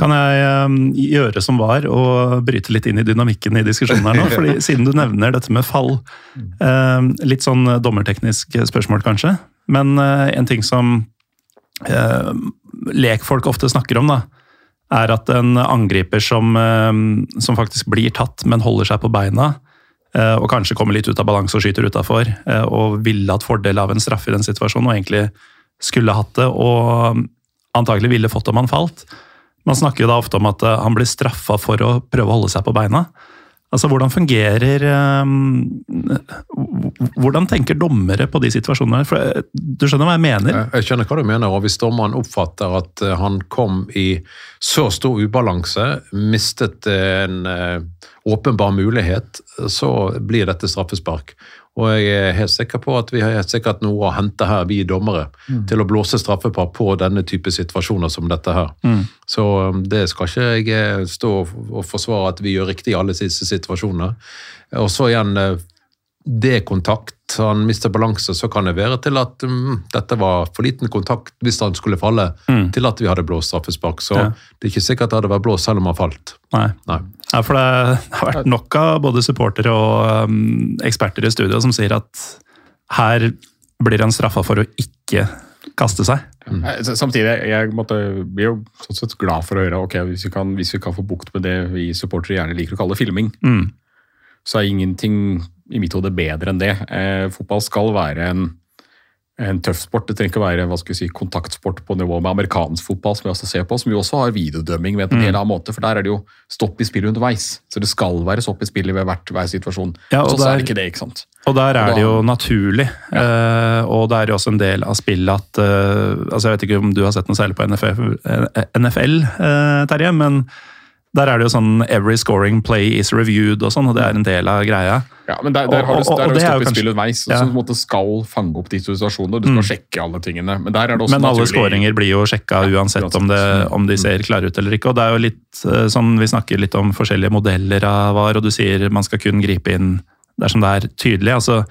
Kan jeg eh, gjøre som var, og bryte litt inn i dynamikken i diskusjonen her nå? Fordi Siden du nevner dette med fall. eh, Litt sånn dommerteknisk spørsmål, kanskje. Men eh, en ting som eh, lekfolk ofte snakker om, da, er at en angriper som, eh, som faktisk blir tatt, men holder seg på beina, eh, og kanskje kommer litt ut av balanse og skyter utafor, og ville hatt fordel av en straffe i den situasjonen, og egentlig skulle hatt det, og antagelig ville fått om han falt. Man snakker jo da ofte om at eh, han blir straffa for å prøve å holde seg på beina. Altså, Hvordan fungerer eh, Hvordan tenker dommere på de situasjonene? For, eh, du skjønner hva jeg mener? Jeg skjønner hva du mener, og hvis dommeren oppfatter at eh, han kom i så stor ubalanse, mistet en eh, åpenbar mulighet, så blir dette straffespark. Og jeg er helt sikker på at vi har helt sikkert noe å hente her, vi dommere, til å blåse straffepar på denne type situasjoner som dette her. Så um, det skal ikke jeg eh, stå og forsvare at vi gjør riktig i alle disse situasjonene. Og så igjen, eh, det kontakt. han mister balanse, så kan det være til at um, dette var for liten kontakt hvis han skulle falle, til at vi hadde blåst straffespark. Så Ja. det er ikke sikkert det hadde vært blåst selv om han falt. Nei. Nei. Ja, for det har vært nok av både supportere og um, eksperter i studio som sier at her blir han straffa for å ikke kaste seg. Mm. Samtidig, jeg måtte, blir jo sånn sett glad for å høre ok, hvis vi, kan, hvis vi kan få bukt med det vi supportere gjerne liker å kalle filming, Mm. så er ingenting i mitt hode bedre enn det. Eh, fotball skal være en, en tøff sport. Det trenger ikke være hva skal vi si, kontaktsport på nivå med amerikansk fotball, som vi også ser på, som jo også har videodømming ved en Mm. helt annen måte. For der er det jo stopp i spillet underveis. Så det skal være stopp i spillet ved hvert, hver situasjon. Ja, og så, så er det ikke det, ikke sant. Og der er Og det jo naturlig. naturlig, Uh, og det er jo også en del av spillet at uh, altså Jeg vet ikke om du har sett noe særlig på NFL, eh, NFL Terje, men der er det jo sånn 'every scoring play is reviewed' og sånn, og det er en del av greia. Ja, men der, der har du, Og- og- og har du det jo stopp i kanskje- spillet underveis, Ja. som på en måte skal fange opp de situasjonene. Du skal sjekke alle tingene. Men der er det også Men alle scoringer skåringer blir jo sjekka uansett om, det, om de ser klare ut eller ikke. Og det er jo litt eh, sånn, Vi snakker litt om forskjellige modeller av VAR, og du sier man skal kun gripe inn dersom det er tydelig. altså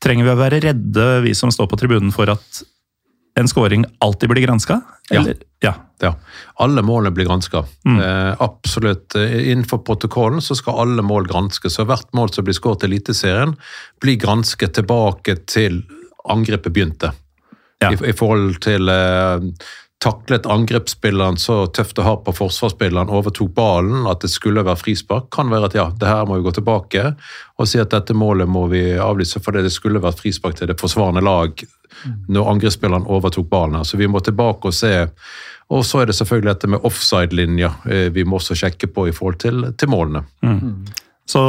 Trenger vi å være redde, vi som står på tribunen, for at en scoring alltid blir granska? Ja. ja. Ja, Alle målene blir granska. Eh, absolutt. Eh, Innenfor protokollen så skal alle mål granskes. Så hvert mål som blir skåret i Eliteserien, blir gransket tilbake til angrepet begynte. Ja. I, I forhold til eh, Taklet angrepsspilleren så tøft og hardt på forsvarsspilleren, overtok ballen, at det skulle være frispark? Kan være at ja, det her må vi gå tilbake og si at dette målet må vi avlyse fordi det skulle vært frispark til det forsvarende lag når angrepsspilleren overtok ballen. Så vi må tilbake og se. Og så er det selvfølgelig dette med offside-linja eh, vi må også sjekke på i forhold til, til målene. Så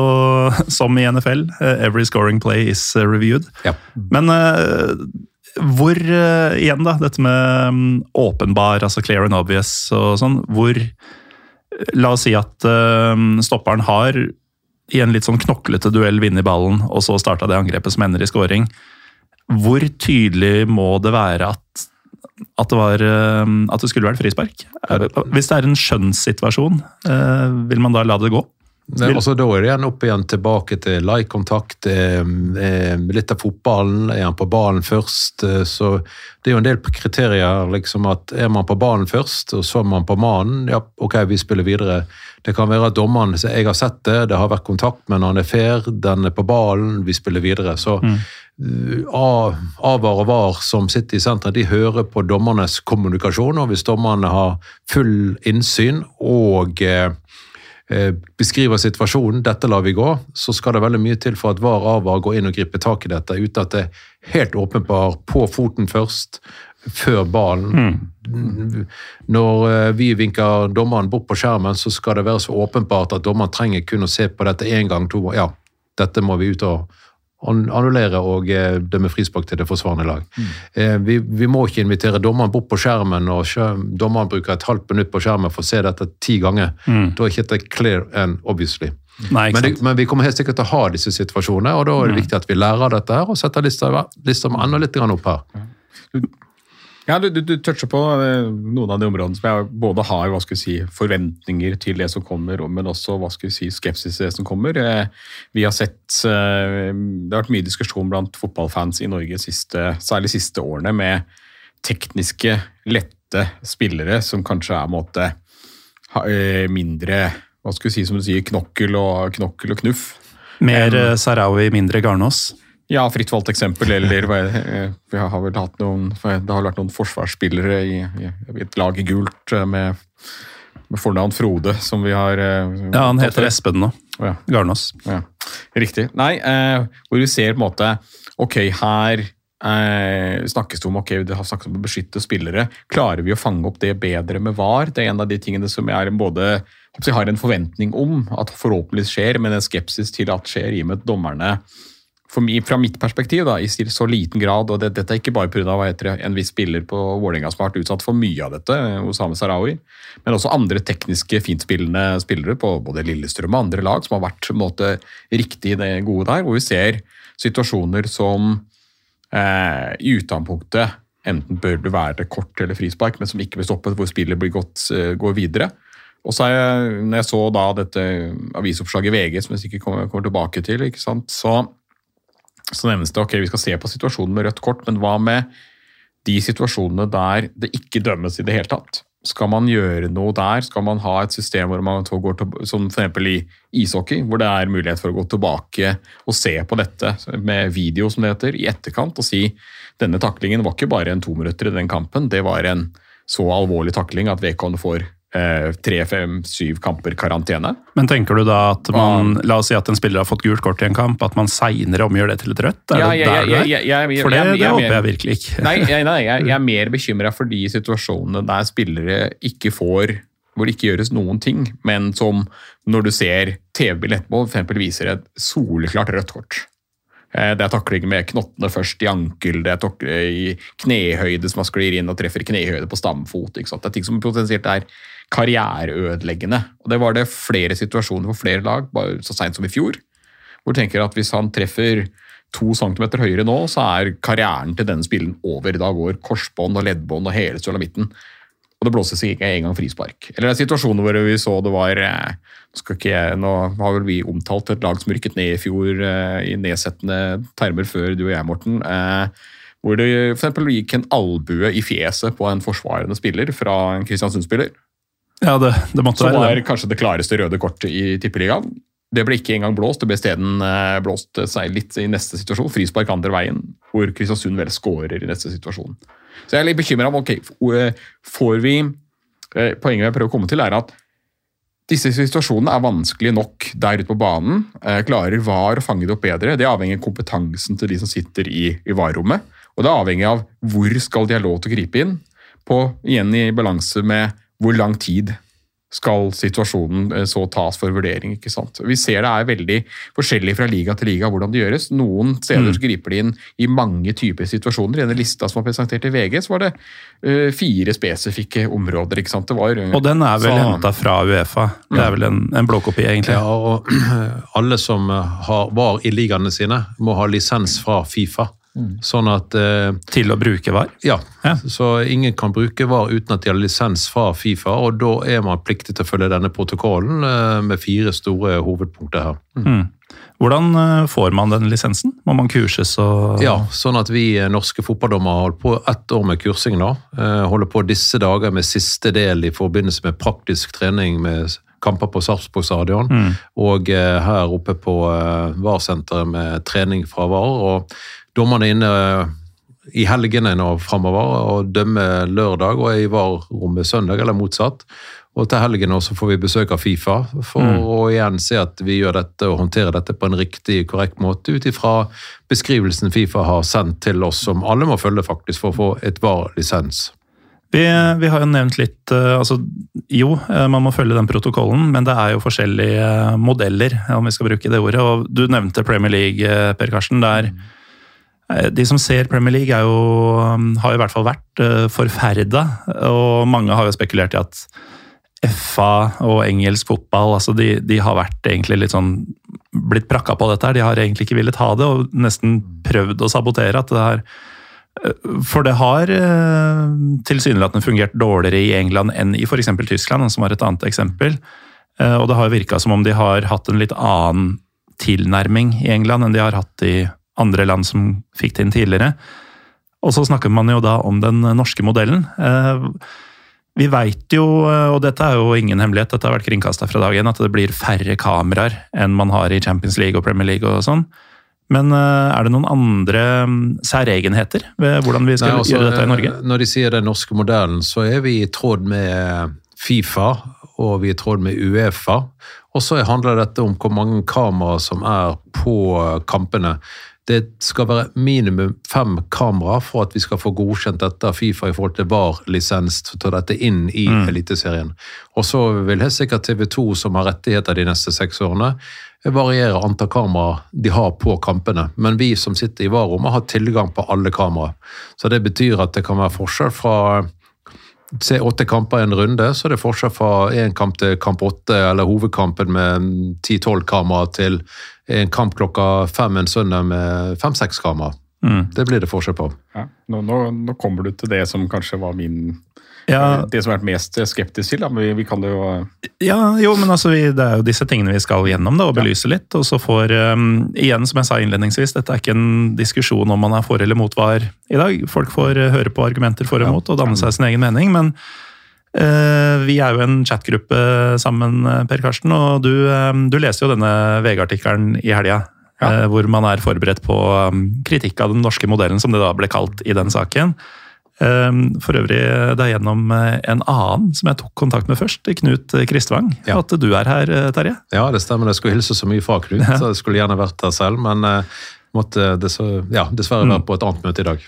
som i NFL, eh, every scoring play is eh, reviewed. Ja. Men hvor, uh, igjen da, dette med um, åpenbar, altså clear and obvious og sånn, hvor La oss si at uh, stopperen har i en litt sånn knoklete duell vunnet ballen, og så starta det angrepet som ender i scoring. Hvor tydelig må det være at, at, det, var, uh, at det skulle vært frispark? Hvis det er en skjønnssituasjon, eh, vil man da la det gå? Vil- altså, da er det igjen opp igjen tilbake til lie-kontakt, eh, eh, litt av fotballen. Er han på ballen først? Eh, så det er jo en del kriterier. liksom at Er man på ballen først, og så er man på mannen, ja, ok, vi spiller videre. Det kan være at dommeren jeg har sett det, det har vært kontakt, men han er fair, den er på ballen, vi spiller videre. Så mm. Avar og VAR som sitter i senteret, de hører på dommernes kommunikasjon, og hvis dommerne har full innsyn og eh, beskriver situasjonen, dette lar vi gå, så skal det veldig mye til for at VAR Avar går inn og griper tak i dette, uten at det er helt åpenbart på foten først, før ballen. Når eh, vi vinker dommeren bort på skjermen, så skal det være så åpenbart at dommeren trenger kun å se på dette én gang, to Ja, dette må vi ut og annullere og eh, dømme frispark til det forsvarende lag. Mm. vi, vi må ikke invitere dommeren bort på skjermen, og dommeren bruker et halvt minutt på skjermen for å se dette ti ganger. Da er ikke dette clear and obviously. Nei, ikke Men, det, sant? men vi kommer helt sikkert til å ha disse situasjonene, og da er det viktig at vi lærer av dette her, og setter lista, lista med enda litt opp her. Ja, du, du, du toucher på eh, noen av de områdene som jeg både har hva skal jeg si, forventninger til det som kommer, men også hva skal jeg si, skepsis til det som kommer. Eh, Vi har sett eh, Det har vært mye diskusjon blant fotballfans i Norge siste, særlig siste årene med tekniske, lette spillere som kanskje er måte mindre hva skal vi si, som du sier, knokkel og, knokkel og knuff. Mer eh, Sarawi, mindre Garnås. Ja, fritt valgt eksempel, eller vi har vel hatt noen Det har vært noen forsvarsspillere i, i, i et lag i gult eh, med, med fornavn Frode, som vi har eh, Ja, han heter. Espen nå. Ja, Garnås. ja. Riktig. Nei, eh, hvor vi ser på en måte Ok, her eh, snakkes det om ok, det har snakkes om å beskytte spillere. Klarer vi å fange opp det bedre med VAR? Det er en av de tingene som jeg er både jeg har en forventning om at forhåpentligvis skjer, men en skepsis til at skjer, i og med at dommerne mi, fra mitt perspektiv da, i så liten grad, og det, dette er ikke bare pga. en viss spiller på Vålerenga som har vært utsatt for mye av dette, Osame Sarawi, men også andre tekniske, fintspillende spillere på både Lillestrøm og andre lag som har vært måte, riktig det gode der, hvor vi ser situasjoner som eh, i utgangspunktet enten bør det være kort eller frispark, men som ikke blir stoppet, hvor spillet blir gått, eh, går videre. Og så er jeg, når jeg så da dette avisoppslaget VG, som jeg sikkert kommer, kommer tilbake til, ikke sant, så så nevnes det ok, vi skal se på situasjonen med rødt kort, men hva med de situasjonene der det ikke dømmes i det hele tatt? Skal man gjøre noe der? Skal man ha et system hvor man går til, som f.eks. i ishockey, hvor det er mulighet for å gå tilbake og se på dette med video, som det heter, i etterkant og si denne taklingen var ikke bare en tominutter i den kampen, det var en så alvorlig takling at vedkommende får tre, fem, syv kamper karantene. Men tenker du da at man, la oss si at en spiller har fått gult kort i en kamp, at man seinere omgjør det til et rødt? Er Ja, det der er? jeg- jeg- For det, det håper jeg virkelig ikke. Nei, nei, nei jeg, jeg er mer bekymra for de situasjonene der spillere ikke får hvor det ikke gjøres noen ting, men som når du ser TV-bildet etterpå, eksempel viser et soleklart rødt kort. Eh, Det er takling med knottene først i ankel, det er takling i knehøyde som man sklir inn og treffer knehøyde på stamfot. Det er ting som potensielt er karriereødeleggende. Og Det var det flere situasjoner for flere lag, bare så seint som i fjor. Hvor du tenker at hvis han treffer to centimeter høyere nå, så er karrieren til denne spillen over. Da går korsbånd og leddbånd og hele sulamitten. Og det blåses ikke engang frispark. Eller det er situasjoner hvor vi så det var eh, ikke nå har vel vi omtalt et lag som rykket ned i fjor eh, i nedsettende termer før du og jeg, Morten. Eh, hvor det f.eks. gikk en albue i fjeset på en forsvarende spiller fra en Kristiansund-spiller. Ja, det, det måtte Som var kanskje det klareste røde kortet i Tippeligaen. Det ble ikke engang blåst, det ble isteden blåst seg litt i neste situasjon. Frispark andre veien, hvor Kristiansund vel skårer i neste situasjon. Så jeg er litt bekymra om ok, f- får vi eh, Poenget jeg prøver å komme til, er at disse situasjonene er vanskelige nok der ute på banen. Eh, Klarer VAR å fange det opp bedre? Det avhenger av kompetansen til de som sitter i, i VAR-rommet. Og det er avhengig av hvor skal de ha lov til å gripe inn, på, igjen i balanse med hvor lang tid skal situasjonen eh, så tas for vurdering. ikke sant? Vi ser det er veldig forskjellig fra liga til liga hvordan det gjøres. Noen steder så griper de inn i mange typer situasjoner. I denne lista som var presentert i VG, så var det uh, fire spesifikke områder. ikke sant? Det var, uh, Og den er vel henta fra Uefa. Det er vel en, en blåkopi, egentlig. Ja, og alle som har, var i ligaene sine, må ha lisens fra Fifa. Sånn at eh, Til å bruke VAR. Ja, Ja. så ingen kan bruke VAR uten at de har lisens fra Fifa, og da er man pliktig til å følge denne protokollen eh, med fire store hovedpunkter her. Hvordan eh, får man den lisensen? Må man kurses og Ja, sånn at vi eh, norske fotballdommere har holdt på ett år med kursing nå. Eh, Holder på disse dager med siste del i forbindelse med praktisk trening med kamper på Sarpsborg stadion. Og eh, her oppe på eh, VAR-senteret med trening fra VAR. Og dommerne er inne eh, i helgene nå framover og dømmer lørdag og er i VAR-rommet søndag, eller motsatt. Og til helgen også får vi besøk av Fifa for å igjen se at vi gjør dette og håndterer dette på en riktig, korrekt måte ut ifra beskrivelsen Fifa har sendt til oss, som alle må følge faktisk for å få et VAR-lisens. Vi, vi har jo nevnt litt eh, altså, Jo, eh, man må følge den protokollen, men det er jo forskjellige modeller, om vi skal bruke det ordet. og Du nevnte Premier League, Per Karsten. der eh, de som ser Premier League, jo, um, har i hvert fall vært uh, forferda. Og mange har jo spekulert i at FA og engelsk fotball altså de, de har vært litt sånn blitt prakka på dette. her. De har egentlig ikke villet ha det, og nesten prøvd å sabotere. at det har for det har eh, tilsynelatende fungert dårligere i England enn i f.eks. Tyskland, som var et annet eksempel. Eh, og det har virka som om de har hatt en litt annen tilnærming i England enn de har hatt i andre land som fikk det inn tidligere. Og så snakker man jo da om den norske modellen. Eh, vi veit jo, eh, og dette er jo ingen hemmelighet, dette har vært kringkasta fra dag én, at det blir færre kameraer enn man har i Champions League og Premier League og sånn. Men eh, er det noen andre mm, særegenheter ved hvordan vi skal Nei, altså, gjøre dette i Norge? Når de sier den norske modellen, så er vi i tråd med Fifa og vi er i tråd med Uefa. Og så handler dette om hvor mange kameraer som er på kampene. Det skal være minimum fem kameraer for at vi skal få godkjent dette av Fifa i forhold til VAR-lisens til å ta dette inn i Eliteserien. Og så vil helt sikkert TV 2, som har rettigheter de neste seks årene, variere antall kameraer de har på kampene. Men vi som sitter i VAR-rommet, har tilgang på alle kameraer. Så det betyr at det kan være forskjell fra Se åtte kamper i en runde, så er det forskjell fra én kamp til kamp åtte, eller hovedkampen med ti-tolv kamera, til en kamp klokka fem en søndag med fem-seks kameraer. Mm. Det blir det forskjell på. Ja, nå, nå, nå kommer du til det som kanskje var min Ja. Det som har vært mest skeptisk til, da, men vi, vi kan det jo Ja, jo, men altså, vi, det er jo disse tingene vi skal gjennom da, og belyse litt. Og så får, um, igjen som jeg sa innledningsvis, dette er ikke en diskusjon om man er for eller mot VAR i dag. Folk får uh, høre på argumenter for og mot og danne seg sin egen mening. Men vi er jo en chatgruppe sammen, uh, Per Karsten, og du, um, du leser jo denne VG-artikkelen i helga. Ja. Hvor man er forberedt på um, kritikk av den norske modellen, som det da ble kalt i den saken. For øvrig det er gjennom en annen som jeg tok kontakt med først, Knut Kristvang. Ja. At du er her, Terje. Ja, det stemmer. Jeg skulle hilse så mye fra Knut. så Jeg skulle gjerne vært her selv, men eh, måtte dessverre, ja, dessverre være på et annet møte i dag.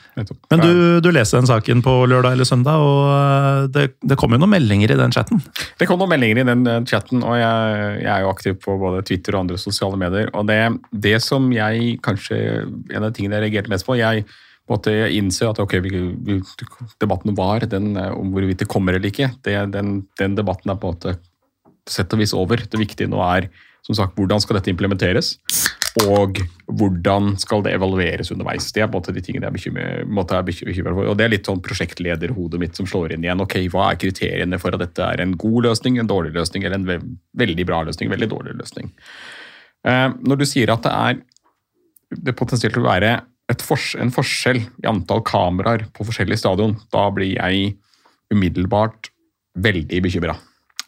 Men du, du leser den saken på lørdag eller søndag, og uh, det, det kom jo noen meldinger i den chatten. Det kom noen meldinger i den eh, chatten, og jeg, jeg er jo aktiv på både Twitter og andre sosiale medier. Og det, det som jeg kanskje En av de tingene jeg reagerte mest på Jeg måtte innse at ok, debatten var den eh, om hvorvidt det kommer eller ikke. Det, den, den debatten er på en måte sett og vis over. Det viktige nå er som sagt, hvordan skal dette implementeres, og hvordan skal det evalueres underveis. Det er på en måte de tingene jeg er bekymret for. Og det er litt sånn prosjektlederhodet mitt som slår inn igjen. Ok, Hva er kriteriene for at dette er en god løsning, en dårlig løsning eller en ve veldig bra løsning, veldig dårlig løsning? Eh, når du sier at det er det potensielt vil være fors en forskjell i antall kameraer på forskjellige stadion, da blir jeg umiddelbart veldig bekymra.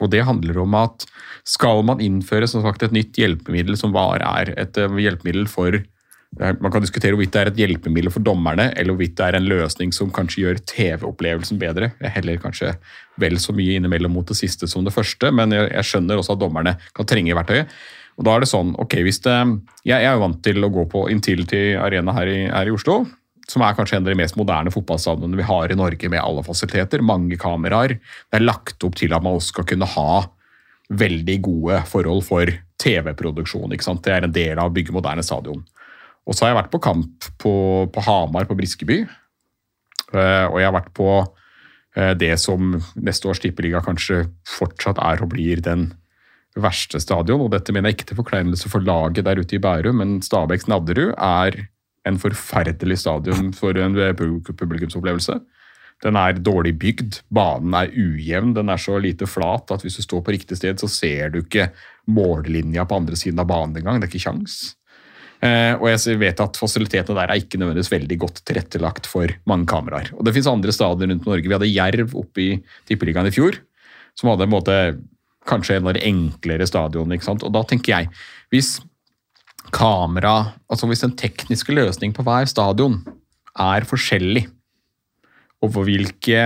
Og det handler om at skal man innføre som sagt, et nytt hjelpemiddel som bare er et eh, hjelpemiddel for eh, Man kan diskutere hvorvidt det er et hjelpemiddel for dommerne, eller hvorvidt det er en løsning som kanskje gjør TV-opplevelsen bedre. Jeg heller kanskje vel så mye innimellom mot det siste som det første, men jeg skjønner også at dommerne kan trenge verktøyet. Og da er det sånn, ok, hvis det, jeg, jeg er jo vant til å gå på Intility Arena her i, her i Oslo, som er kanskje en av de mest moderne fotballstadionene vi har i Norge, med alle fasiliteter, mange kameraer. Det er lagt opp til at man også skal kunne ha veldig gode forhold for TV-produksjon. ikke sant? Det er en del av å bygge moderne stadion. Og så har jeg vært på kamp på, på Hamar, på Briskeby. Eh, og jeg har vært på eh, det som neste års tippeliga kanskje fortsatt er og blir den verste stadion. Og dette mener jeg ikke til forkleinelse for laget der ute i Bærum, men Stabæks Nadderud er en forferdelig stadion for en publikumsopplevelse. Den er dårlig bygd, banen er ujevn, den er så lite flat at hvis du står på riktig sted, så ser du ikke mållinja på andre siden av banen engang. Det er ikke kjangs. Eh, og jeg vet at fasilitetene der er ikke nødvendigvis veldig godt tilrettelagt for mange kameraer. Og det finnes andre stadioner rundt Norge. Vi hadde Jerv oppe i Tippeligaen i fjor, som hadde en måte, kanskje en av de enklere stadionene. Og da tenker jeg, hvis kamera, altså hvis den tekniske løsningen på hver stadion er forskjellig, og for hvilke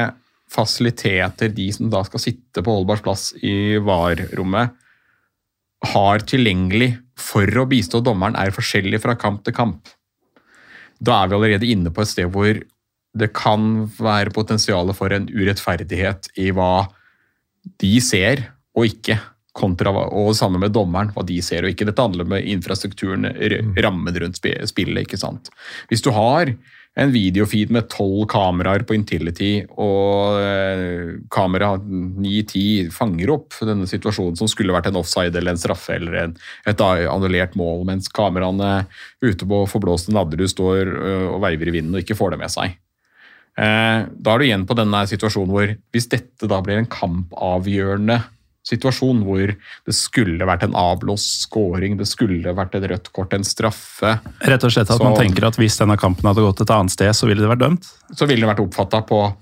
fasiliteter de som da skal sitte på holdbar plass i VAR-rommet, har tilgjengelig for å bistå dommeren, er forskjellig fra kamp til kamp. Da er vi allerede inne på et sted hvor det kan være potensial for en urettferdighet i hva de ser og ikke, kontra og sammen med dommeren, hva de ser og ikke. Dette handler om infrastrukturen, rammen rundt spillet. ikke sant? Hvis du har en videofeed med tolv kameraer på Intility, og eh, kamera 9-10 fanger opp denne situasjonen som skulle vært en offside eller en straffe eller en, et annullert mål, mens kameraene ute på forblåste Nadderud står eh, og veiver i vinden og ikke får det med seg. Eh, Da er du igjen på denne situasjonen hvor hvis dette da blir en kampavgjørende situasjon hvor det skulle vært en avblåst scoring, det skulle vært et rødt kort, en straffe, Rett og slett at Så- man tenker at hvis denne kampen hadde gått et annet sted, så ville det vært dømt. så ville det vært oppfatta på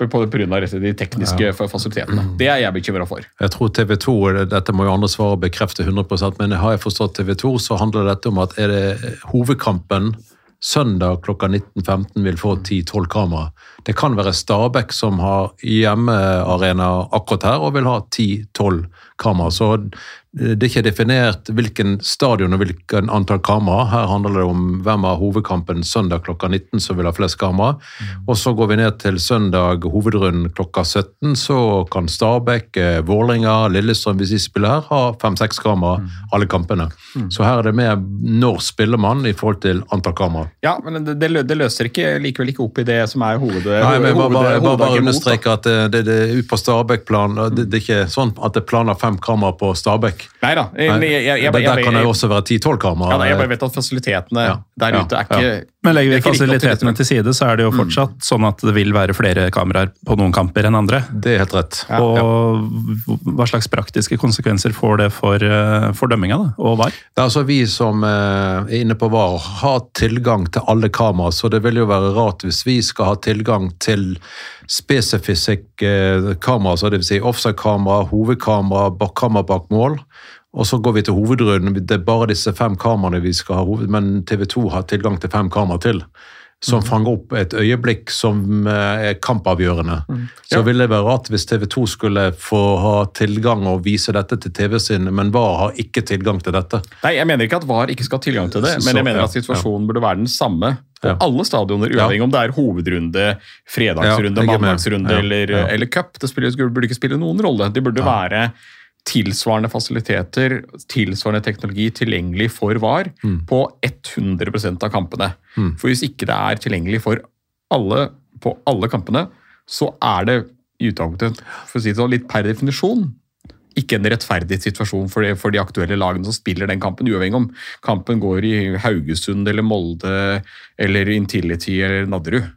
på grunn av de tekniske fasilitetene. Det er jeg bekymra for. Jeg tror TV 2, dette må jo andre svare og bekrefte 100% men har jeg forstått TV 2, så handler dette om at er det hovedkampen søndag klokka 19.15 vil få 10-12 kamera. Det kan være Stabæk som har hjemmearena akkurat her og vil ha 10-12 kamera. Så det er ikke definert hvilken stadion og hvilken antall kamera. Her handler det om hvem av hovedkampen søndag klokka 19 som vil ha flest kamera. Og så går vi ned til søndag hovedrunden klokka 17, så kan Stabæk, eh, Vålerenga, Lillestrøm, hvis de spiller her, ha fem-seks kamera alle kampene. Så her er det med når spiller man i forhold til antall kamera. Ja, men det, det løser ikke, likevel ikke opp i det som er hovedet. Nei, men jeg bare, bare, bare, bare understreke at det, det, det ut på Stabæk-plan. Det, det er ikke sånn at det planer fem kamera på Stabekk. Nei da. Der, kan det jo også være 10-12 kamera. ja, jeg bare vet at fasilitetene Ja, der ute er ikke Men legger vi fasilitetene til side, så er det jo fortsatt sånn at det vil være flere kameraer på noen kamper enn andre. Det er helt rett. og hva slags praktiske konsekvenser får det for, eh, for dømminga da, og VAR? Det er altså Vi som eh, er inne på VAR, har tilgang til alle kameraer, så det vil jo være rart hvis vi skal ha tilgang til spesifikke kameraer, så det vil si offside-kamera, hovedkamera, bak kamera bak mål. Og så går vi til hovedrunden. Det er bare disse fem kameraene vi skal ha, hoved- men TV 2 har tilgang til fem kameraer til. Som fanger opp et øyeblikk som eh, er kampavgjørende. Så ville det være rart hvis TV 2 skulle få ha tilgang og vise dette til TV sin, men VAR har ikke tilgang til dette. Nei, Jeg mener ikke at VAR ikke skal ha tilgang til det, men jeg mener at situasjonen burde være den samme på Ja. alle stadioner, Ja. uavhengig om det er hovedrunde, fredagsrunde, Ja, mandagsrunde Ja, eller, ja. eller cup. Det burde ikke spille noen rolle. Det burde være tilsvarende fasiliteter, tilsvarende teknologi tilgjengelig for VAR Mm. på 100% av kampene. For hvis ikke det er tilgjengelig for alle på alle kampene, så er det i utgangspunktet, for å si det sånn, litt per definisjon ikke en rettferdig situasjon for de, for de aktuelle lagene som spiller den kampen, uavhengig om kampen går i Haugesund eller Molde eller Intility eller Nadderud.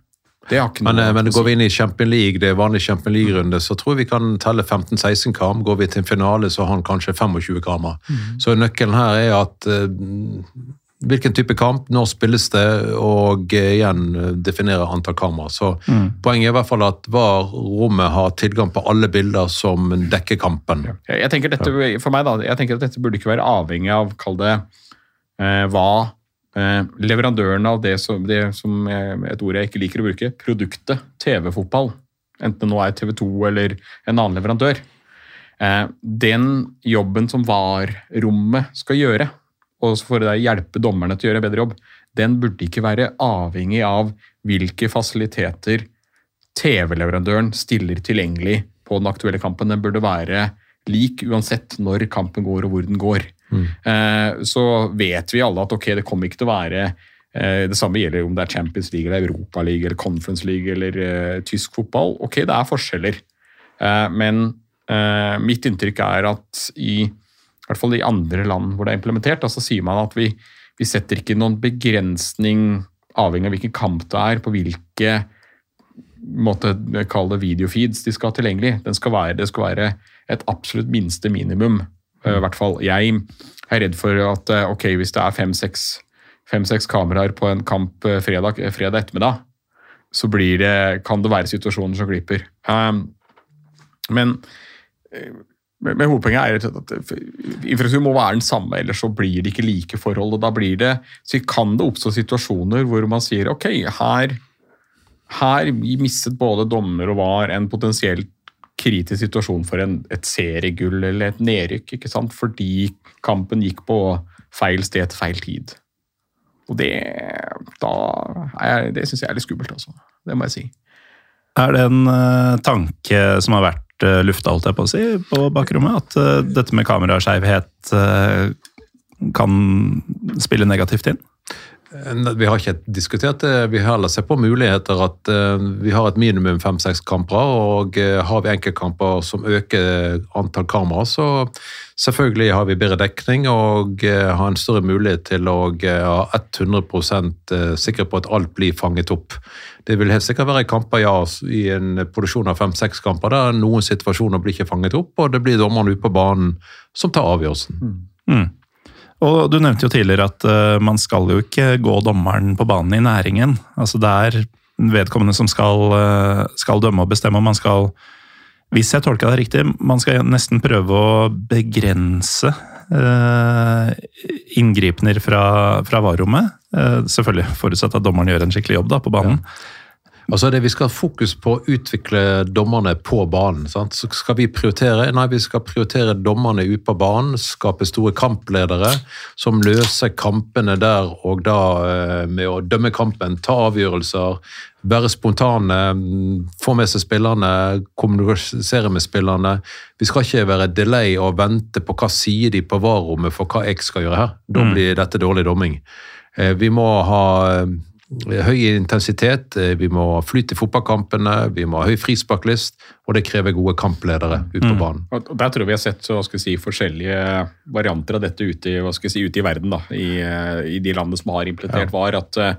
Men, eh, men går vi inn i Champions League, det er vanlig Champions League-runde, så tror jeg vi kan telle 15-16 kam. Går vi til en finale, så har han kanskje 25 kamera. Så nøkkelen her er at eh, hvilken type kamp, når spilles det, og eh, igjen definere antall kamera. Så poenget er i hvert fall at VAR-rommet har tilgang på alle bilder som dekker kampen. Jeg, jeg tenker dette, for meg da, jeg tenker at dette burde ikke være avhengig av, kall det, eh, hva leverandøren av det som, det som eh, et ord jeg ikke liker å bruke, produktet TV-fotball, enten det nå er TV 2 eller en annen leverandør, eh, den jobben som VAR-rommet skal gjøre, og for å hjelpe dommerne til å gjøre en bedre jobb, den burde ikke være avhengig av hvilke fasiliteter TV-leverandøren stiller tilgjengelig på den aktuelle kampen. Den burde være lik uansett når kampen går og hvor den går. Eh, så vet vi alle at ok, det kommer ikke til å være eh, det samme gjelder om det er Champions League, eller Europa League, eller Conference League eller eh, tysk fotball. Ok, det er forskjeller. Eh, men mitt inntrykk er at i, i hvert fall i andre land hvor det er implementert, så sier man at vi, vi setter ikke noen begrensning avhengig av hvilken kamp det er, på hvilke måte kalle det videofeeds de skal ha tilgjengelig. Skal være, det skal være et absolutt minste minimum. Eh, I hvert fall. Jeg er redd for at eh, ok, hvis det er fem-seks kameraer på en kamp eh, fredag, fredag ettermiddag, så det, kan det være situasjoner som glipper. Um, men men hovedpoenget er at infrastruktur må være den samme, ellers så blir det ikke like forhold. og Da blir det, så kan det oppstå situasjoner hvor man sier ok, her, her mistet både dommer og var en potensielt kritisk situasjon for en, et seriegull eller et nedrykk, ikke sant? fordi kampen gikk på feil sted til feil tid. Og det, er, det syns jeg er litt skummelt, altså. Det må jeg si. Er det en uh, tanke som har vært uh, lufta, holdt jeg på å si, på bakrommet? At uh, dette med kameraskeivhet uh, kan spille negativt inn? Vi har ikke diskutert det. Vi har heller sett på muligheter at eh, vi har et minimum fem-seks kamper, og eh, har vi enkeltkamper som øker antall kamera, så selvfølgelig har vi bedre dekning og eh, har en større mulighet til å ha 100 sikre på at alt blir fanget opp. Det vil helt sikkert være kamper ja, i en produksjon av fem-seks kamper der noen situasjoner blir ikke fanget opp, og det blir dommerne ute på banen som tar avgjørelsen. Mm. Og Du nevnte jo tidligere at uh, man skal jo ikke gå dommeren på banen i næringen. Altså Det er vedkommende som skal, uh, skal dømme og bestemme om man skal Hvis jeg tolka det riktig, man skal nesten prøve å begrense uh, inngripener fra, fra varerommet. Selvfølgelig forutsatt at dommeren gjør en skikkelig jobb da på banen. Altså det Vi skal ha fokus på å utvikle dommerne på banen. Sant? Så skal vi prioritere Nei, vi skal prioritere dommerne ute på banen. Skape store kampledere som løser kampene der og da eh, med å dømme kampen, ta avgjørelser, være spontane, mm, få med seg spillerne, kommunisere med spillerne. Vi skal ikke være delay og vente på hva sier de på varerommet for hva jeg skal gjøre her. Da blir dette dårlig domming. Eh, Vi må ha eh, høy intensitet, eh, vi må flyte i fotballkampene, vi må ha høy frisparklist, og det krever gode kampledere ute på banen. Og og Der tror jeg vi har sett så, hva skal jeg si, forskjellige varianter av dette ute si, ute i verden. da, I, eh, i de landene som har implementert VAR. at eh,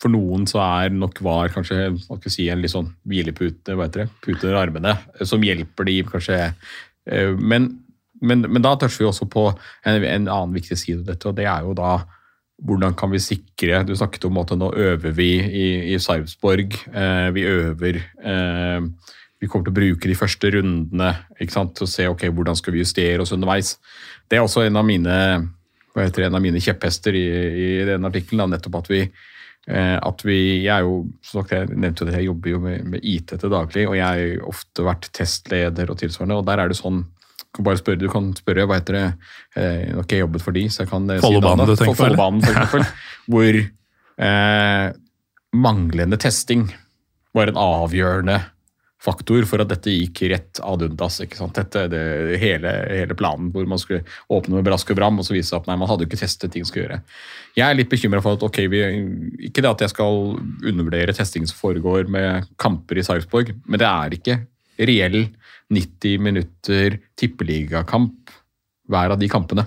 for noen så er nok VAR kanskje hva skal si, en litt sånn hvilepute, hva heter det, pute under armene, som hjelper de kanskje. eh, Men, men, men da toucher vi også på en, en annen viktig side av dette, og det er jo da hvordan kan vi sikre Du snakket om at nå øver vi i, i Sarpsborg. Eh, vi øver eh, Vi kommer til å bruke de første rundene ikke sant, til å se ok, hvordan skal vi justere oss underveis. Det er også en av mine, det, en av mine kjepphester i, i den artikkelen. Nettopp at vi, eh, at vi Jeg er jo, som sagt, jeg nevnte det, jeg jobber jo med, med IT til daglig, og jeg har ofte vært testleder og tilsvarende. og der er det sånn kan bare spørre, du kan spørre hva heter det eh, Nå har ikke jeg jobbet for de, så jeg kan eh, Follobanen, navnet. du tenker på. Follobanen, for eksempel. hvor eh, manglende testing var en avgjørende faktor for at dette gikk rett ad undas. ikke sant? Dette, det, hele, hele planen hvor man skulle åpne med brask og bram, og så vise at nei, man hadde jo ikke testet ting skulle gjøre. Jeg er litt bekymra for at ok, vi, ikke det at jeg skal undervurdere testing som foregår med kamper i Sarpsborg, men det er ikke reell 90 minutter tippeligakamp hver av de kampene.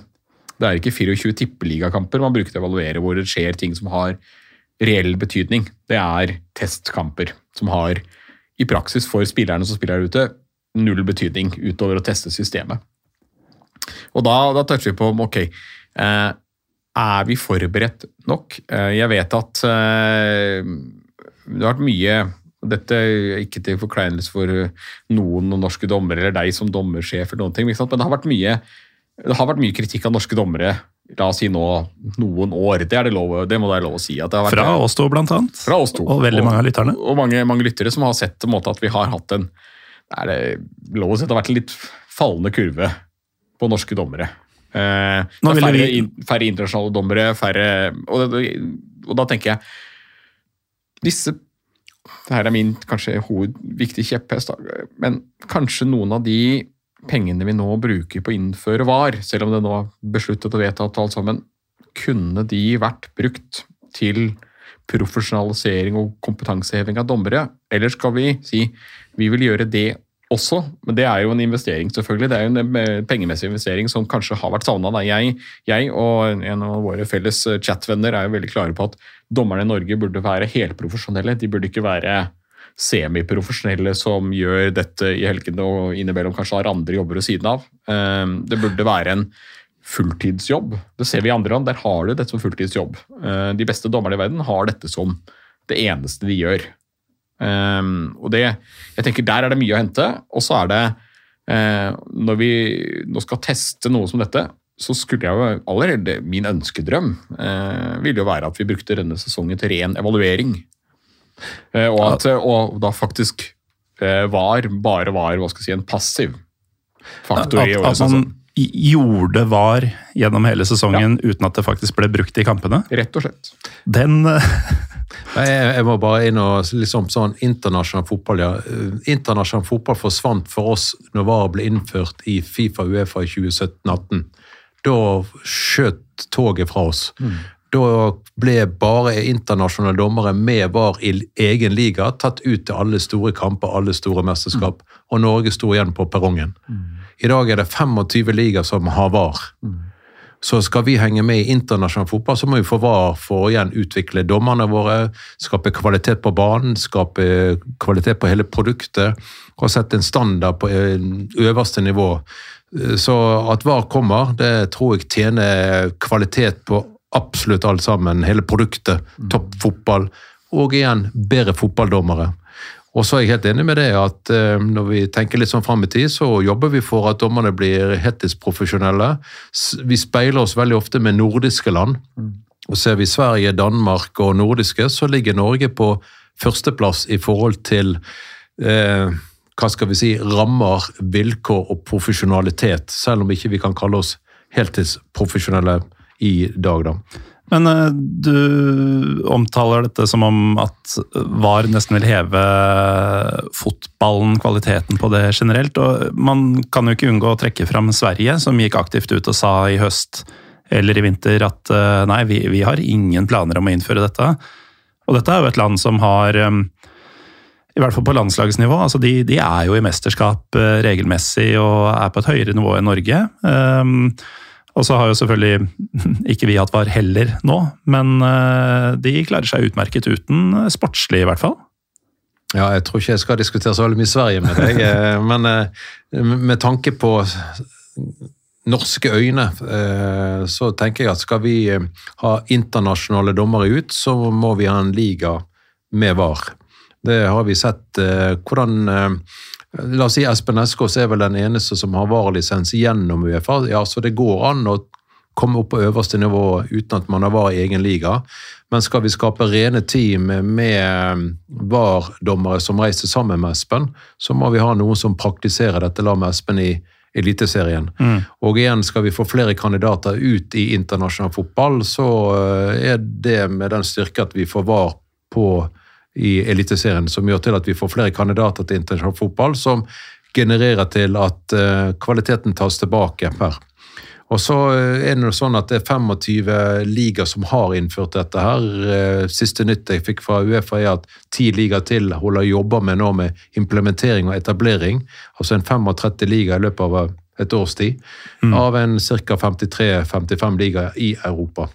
Det er ikke 24 tippeligakamper man bruker til å evaluere hvor det skjer ting som har reell betydning. Det er testkamper som har i praksis for spillerne som spiller der ute, null betydning utover å teste systemet. Og da, da toucher vi på om ok, eh, er vi forberedt nok? Eh, jeg vet at eh, det har vært mye dette er ikke til forkleinelse for noen norske dommere eller deg som dommersjef, eller noen ting, men det har mye det har vært mye kritikk av norske dommere la oss si nå noen år. Det, det, lov, det må det være lov å si. Fra oss to, blant annet. Fra oss to. Og veldig mange av lytterne. Og, mange, mange lyttere som har sett på en måte at vi har hatt en er det lov å si at det har vært en litt fallende kurve på norske dommere. Eh, det er færre, vi- færre internasjonale dommere, færre og, og da tenker jeg Disse det her er min kanskje hovedviktige kjepphest, men kanskje noen av de pengene vi nå bruker på å innføre VAR, selv om det nå er besluttet og vedtatt alt sammen, kunne de vært brukt til profesjonalisering og kompetanseheving av dommere? Eller skal vi si vi vil gjøre det også, men det er jo en investering, selvfølgelig. Det er jo en eh, pengemessig investering som kanskje har vært savna. Jeg, jeg og en av våre felles eh, chatvenner er jo veldig klare på at dommerne i Norge burde være helprofesjonelle. De burde ikke være semiprofesjonelle som gjør dette i helgene og innimellom kanskje har andre jobber ved siden av. Eh, Det burde være en fulltidsjobb. Det ser vi i andre land. Der har du dette som fulltidsjobb. Eh, De beste dommerne i verden har dette som det eneste de gjør. Um, og det, jeg tenker Der er det mye å hente. Og så er det uh, Når vi nå skal teste noe som dette, så skulle jeg jo allerede Min ønskedrøm uh, ville jo være at vi brukte denne sesongen til ren evaluering. Uh, og at og da faktisk var bare var hva skal jeg si, en passiv faktor i årets at man sesong. gjorde VAR gjennom hele sesongen uten at det faktisk ble brukt i kampene. Rett og slett. Den Jeg, jeg må bare inn og liksom sånn internasjonal fotball, ja. Eh, Internasjonal fotball forsvant for oss når VAR ble innført i Fifa Uefa i 2017-18. Da skjøt toget fra oss. Da ble bare internasjonale dommere med VAR i egen liga tatt ut til alle store kamper, alle store mesterskap, og Norge sto igjen på perrongen. I dag er det 25 ligaer som har VAR. Så skal vi henge med i internasjonal fotball, så må vi få VAR for å igjen utvikle dommerne våre, skape kvalitet på banen, skape kvalitet på hele produktet, og sette en standard på eh, øverste nivå. Eh, Så at VAR kommer, det tror jeg tjener kvalitet på absolutt alt sammen. Hele produktet, topp fotball, og igjen bedre fotballdommere. Og så er jeg helt enig med det at eh, når vi tenker litt sånn fram i tid, så jobber vi for at dommerne blir heltidsprofesjonelle. Vi speiler oss veldig ofte med nordiske land. Og ser vi Sverige, Danmark og nordiske, så ligger Norge på førsteplass i forhold til eh, hva skal vi si, rammer, vilkår og profesjonalitet, selv om ikke vi kan kalle oss heltidsprofesjonelle i dag, da. Men eh, du omtaler dette som om at VAR nesten vil heve fotballen, kvaliteten på det generelt. Og man kan jo ikke unngå å trekke fram Sverige, som gikk aktivt ut og sa i høst eller i vinter at eh, nei, vi, vi har ingen planer om å innføre dette. Og dette er jo et land som har eh, i hvert fall på landslagsnivå. altså De, de er jo i mesterskap regelmessig og er på et høyere nivå enn Norge. Um, Og så har jo selvfølgelig ikke vi hatt VAR heller nå, men eh, de klarer seg utmerket uten, eh, sportslig i hvert fall. Ja, jeg tror ikke jeg skal diskutere så veldig mye Sverige med deg, eh, men med tanke på norske øyne, så tenker jeg at skal vi ha internasjonale dommere ut, så må vi ha en liga med VAR. Det har vi sett hvordan La oss si Espen Eskås er vel den eneste som har VAR-lisens gjennom Uefa. Ja, så det går an å komme opp på øverste nivå uten at man har VAR i egen liga. Men skal vi skape rene team med VAR-dommere som reiser sammen med Espen, så må vi ha noen som praktiserer dette la med Espen i Eliteserien. Mm. Og igjen, skal vi få flere kandidater ut i internasjonal fotball, så eh, er det med den styrke at vi får VAR på i Eliteserien, som gjør til at vi får flere kandidater til internasjonal fotball, som genererer til at eh, kvaliteten tas tilbake her. Og så eh, er det sånn at det er 25 ligaer som har innført dette her. Eh, Siste nytt jeg fikk fra Uefa er at ti ligaer til holder jobber med nå med implementering og etablering. Altså en 35 liga i løpet av et års tid. Av en ca. 53-55 ligaer i Europa.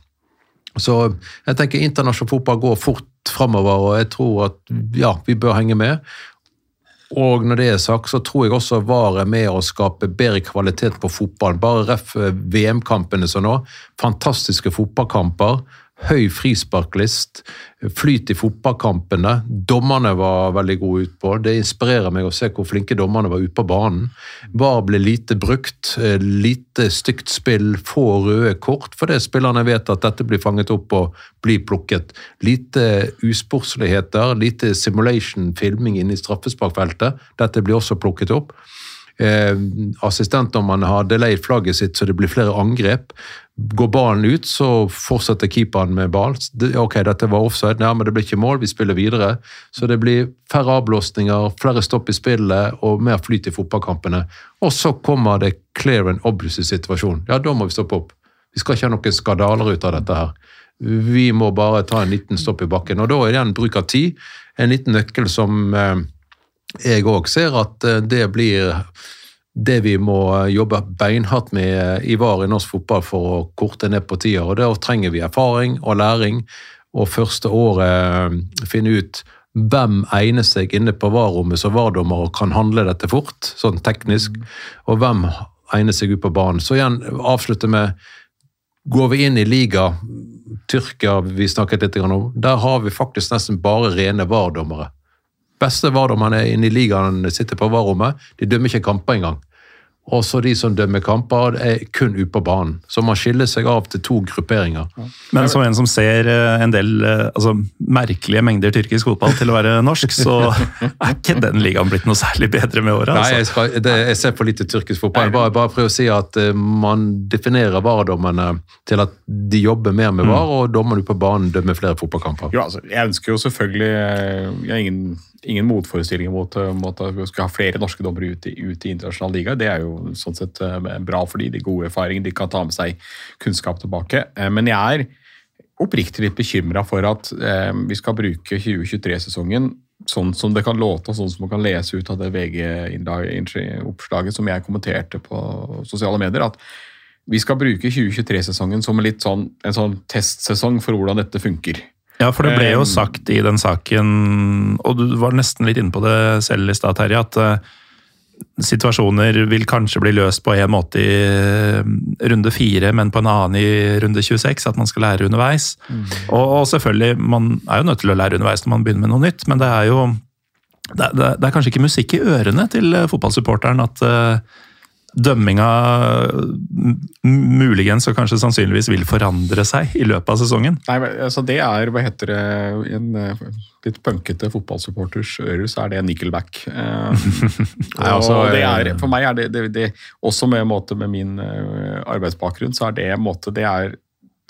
Så jeg tenker internasjonal fotball går fort framover, og jeg tror at ja, vi bør henge med. Og når det er sagt, så tror jeg også VAR er med å skape bedre kvalitet på fotballen. Bare ref VM-kampene som nå. Fantastiske fotballkamper. Høy frisparklist. Flyt i fotballkampene. Dommerne var veldig gode utpå. Det inspirerer meg å se hvor flinke dommerne var ute på banen. VAR ble lite brukt. eh, Lite stygt spill, få røde kort, fordi spillerne vet at dette blir fanget opp og blir plukket. Lite usportsligheter, lite simulation-filming inne i straffesparkfeltet. Dette blir også plukket opp. Eh, Assistentdommerne har delayed flagget sitt så det blir flere angrep. Går ballen ut, så fortsetter keeperen med ball. Ok, dette var offside, ja, men det blir ikke mål, vi spiller videre. Så det blir færre avblåsninger, flere stopp i spillet og mer flyt i fotballkampene. Og så kommer det clear and obvious situasjon. Ja, da må vi stoppe opp. Vi skal ikke ha noen skandaler ut av dette her. Vi må bare ta en liten stopp i bakken. Og da er det en bruk av tid, en liten nøkkel som eh, jeg òg ser at eh, det blir det vi må jobbe beinhardt med i VAR i norsk fotball for å korte ned på tida. Og da trenger vi erfaring og læring, og første året eh, finne ut hvem egner seg inne på VAR-rommet som VAR-dommer og kan handle dette fort, sånn teknisk, og hvem egner seg ut på banen. Så igjen avslutte med Går vi inn i liga, Tyrkia vi snakket litt om, der har vi faktisk nesten bare rene VAR-dommere. Beste VAR-dommerne inne i ligaen sitter på VAR-rommet. De dømmer ikke kamper engang. Og så de som dømmer kamper, er kun ute på banen. Så man skiller seg av til to grupperinger. Men som en som ser eh, en del eh, altså, merkelige mengder tyrkisk fotball til å være norsk, så er ikke den ligaen blitt noe særlig bedre med åra. Nei, jeg, Altså. skal, det, jeg ser for lite tyrkisk fotball. Bare, bare prøv å si at eh, man definerer VAR-dommerne til at de jobber mer med VAR, og dommerne på banen dømmer flere fotballkamper. Jo, altså, jeg ønsker jo selvfølgelig Jeg har ingen, ingen motforestillinger mot, eh, mot at vi skal ha flere norske dommere ut ut i internasjonal liga. Det er jo sånn sett eh, bra for de, de gode erfaringene. De kan ta med seg kunnskap tilbake. Eh, Men jeg er oppriktig litt bekymra for at vi skal bruke 2023-sesongen sånn som det kan låte, og sånn som man kan lese ut av det VG-oppslaget som jeg kommenterte på sosiale medier. at vi skal bruke 2023-sesongen som litt sånn, en sånn testsesong for hvordan dette funker. Ja, for det ble jo Um, sagt i den saken, og du var nesten litt inne på det selv i stad, Terje, at eh, situasjoner vil kanskje bli løst på en måte i eh, runde fire, men på en annen i runde 26, at man skal lære underveis. Og, og selvfølgelig, man er jo nødt til å lære underveis når man begynner med noe nytt, men det er jo det, det, det er kanskje ikke musikk i ørene til eh, fotballsupporteren at eh, dømminga muligens og kanskje sannsynligvis vil forandre seg i løpet av sesongen. Nei, men, altså Det er, hva heter det, en eh, litt punkete fotballsupporters ører, så er det nickelback. Eh, Nei, altså, og det eh, er, for meg er det, det, det også med, måte, med min eh, arbeidsbakgrunn, så er det måte, det er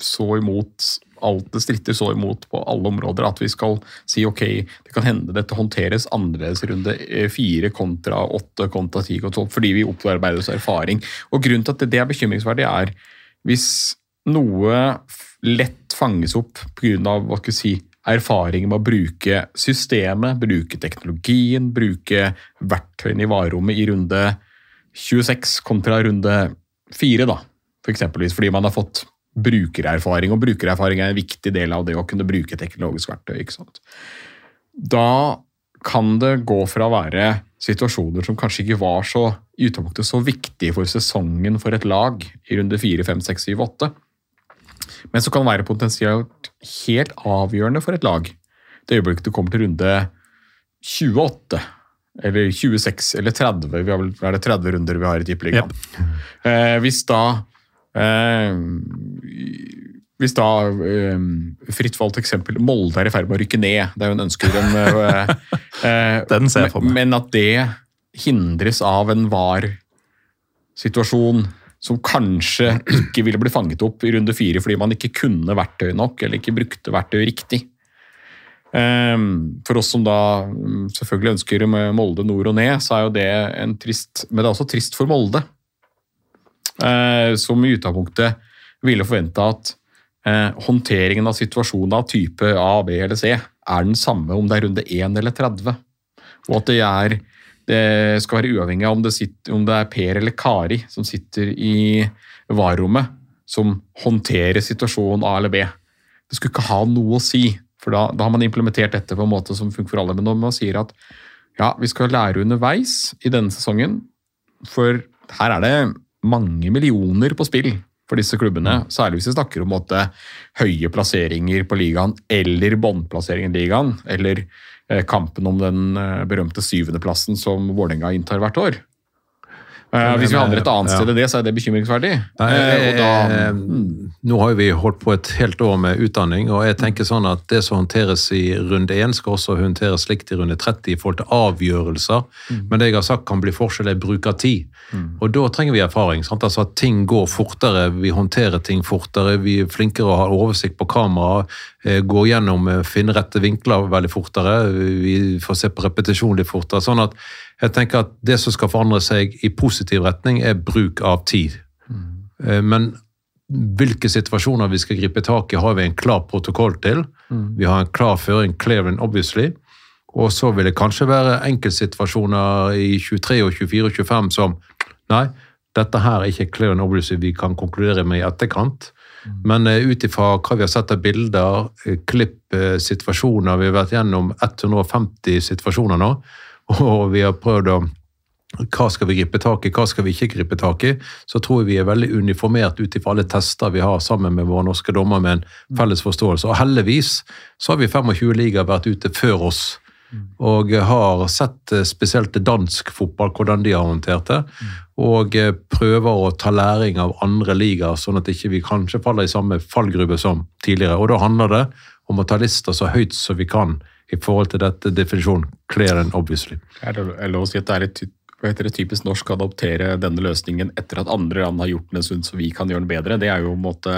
så imot alt det stritter så imot på alle områder at vi skal si ok, det kan hende dette håndteres annerledes i runde eh, fire kontra åtte kontra ti kontra tolv, fordi vi opparbeider oss erfaring. Og Grunnen til at det er bekymringsverdig, er hvis noe lett fanges opp pga. si, erfaring med å bruke systemet, bruke teknologien, bruke verktøyene i varerommet i runde 26 kontra runde 4, da. For eksempelvis fordi man har fått brukererfaring, og brukererfaring er en viktig del av det å kunne bruke teknologisk verktøy. ikke sant? Da kan det gå fra å være situasjoner som kanskje ikke var så i utgangspunktet så viktige for sesongen for et lag i runde 4, 5, 6, 7, 8, men som kan være potensielt helt avgjørende for et lag. Det øyeblikket du kommer til runde 28, eller 26 eller 30, vi har vel, er det 30 runder vi har i Tippeligaen. Eh, hvis da hvis da eh, fritt valgt eksempel Molde er i ferd med å rykke ned, det er jo en ønskerøm. den, eh, eh, Den ser jeg for meg. Men at det hindres av en var-situasjon som kanskje ikke ville bli fanget opp i runde fire fordi man ikke kunne verktøy nok, eller ikke brukte verktøy riktig. For oss som da mm, selvfølgelig ønsker med Molde nord og ned, så er jo det en trist Men det er også trist for Molde. Eh, Som i utgangspunktet ville forvente at eh, håndteringen av situasjonen av type A, B eller C er den samme om det er runde 1 eller 30. Og at det, er, det skal være uavhengig av om det, sitter, om det er Per eller Kari som sitter i VAR-rommet, som håndterer situasjonen A eller B. Det skulle ikke ha noe å si, for da, da har man implementert dette på en måte som funker for alle. Men når man sier at ja, vi skal lære underveis i denne sesongen, for her er det mange millioner på spill for disse klubbene, særlig hvis vi snakker om måtte, høye plasseringer på ligaen, eller båndplassering i ligaen, eller eh, kampen om den eh, berømte syvendeplassen som Vålerenga inntar hvert år. Eh, hvis vi havner et annet Ja. sted i det, så er det bekymringsverdig. Nei, Eh, og da, mm. Nå har vi holdt på et helt år med utdanning, og jeg tenker sånn at det som håndteres i runde 1, skal også håndteres likt i runde 30 i forhold til avgjørelser. Men det jeg har sagt kan bli forskjell er bruk av tid. Og da trenger vi erfaring. Sant? Altså at ting går fortere, vi håndterer ting fortere, vi er flinkere å ha oversikt på kamera, går gjennom, finner rette vinkler veldig fortere, vi får se på repetisjon litt fortere. Sånn at jeg tenker at det som skal forandre seg i positiv retning, er bruk av tid. Mm. Men hvilke situasjoner vi skal gripe tak i, har vi en klar protokoll til. Vi har en klar føring, clearing obviously. Og så vil det kanskje være enkeltsituasjoner i 23 og 24 og 25 som Nei, dette her er ikke clear and obviously vi kan konkludere med i etterkant. Men uh, ut ifra hva vi har sett av bilder, eh, klipp, eh, situasjoner Vi har vært gjennom 150 situasjoner nå, og vi har prøvd å hva skal vi gripe tak i, hva skal vi ikke gripe tak i, så tror jeg vi er veldig uniformert ut ifra alle tester vi har sammen med våre norske dommer med en felles forståelse. Og heldigvis så har vi 25 ligaer vært ute før oss. Og har sett eh, spesielt dansk fotball, hvordan de har håndtert det. Og eh, prøver å ta læring av andre ligaer, sånn at ikke vi kanskje faller i samme fallgruve som tidligere. Og da handler det om å ta lista så høyt som vi kan i forhold til dette definisjonen clear and obviously. er det lov å si at det er litt heter det, typisk norsk å adoptere denne løsningen etter at andre land har gjort den en stund, så vi kan gjøre den bedre. Det er jo, en måte,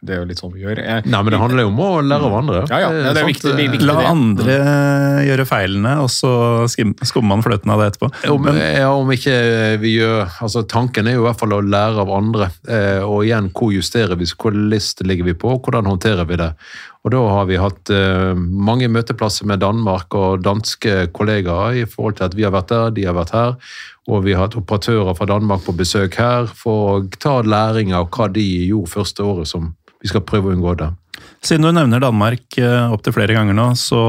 det er jo litt sånn vi gjør. Jeg, Nei, men det handler jo om å lære av andre. Ja, ja, ja, det er viktig- det er viktig. La det. andre gjøre feilene, og så skummer man fløten av det etterpå. Om, ja, om ikke vi gjør altså Tanken er jo i hvert fall å lære av andre. Eh, og igjen, hvor justerer vi, hvor liste ligger vi på, og hvordan håndterer vi det. Og da har vi hatt eh, mange møteplasser med Danmark og danske kollegaer i forhold til at vi har vært der, de har vært her. Og vi har hatt operatører fra Danmark på besøk her for å ta læring av hva de gjorde første året som vi skal prøve å unngå det. Siden du nevner Danmark eh, opptil flere ganger nå, så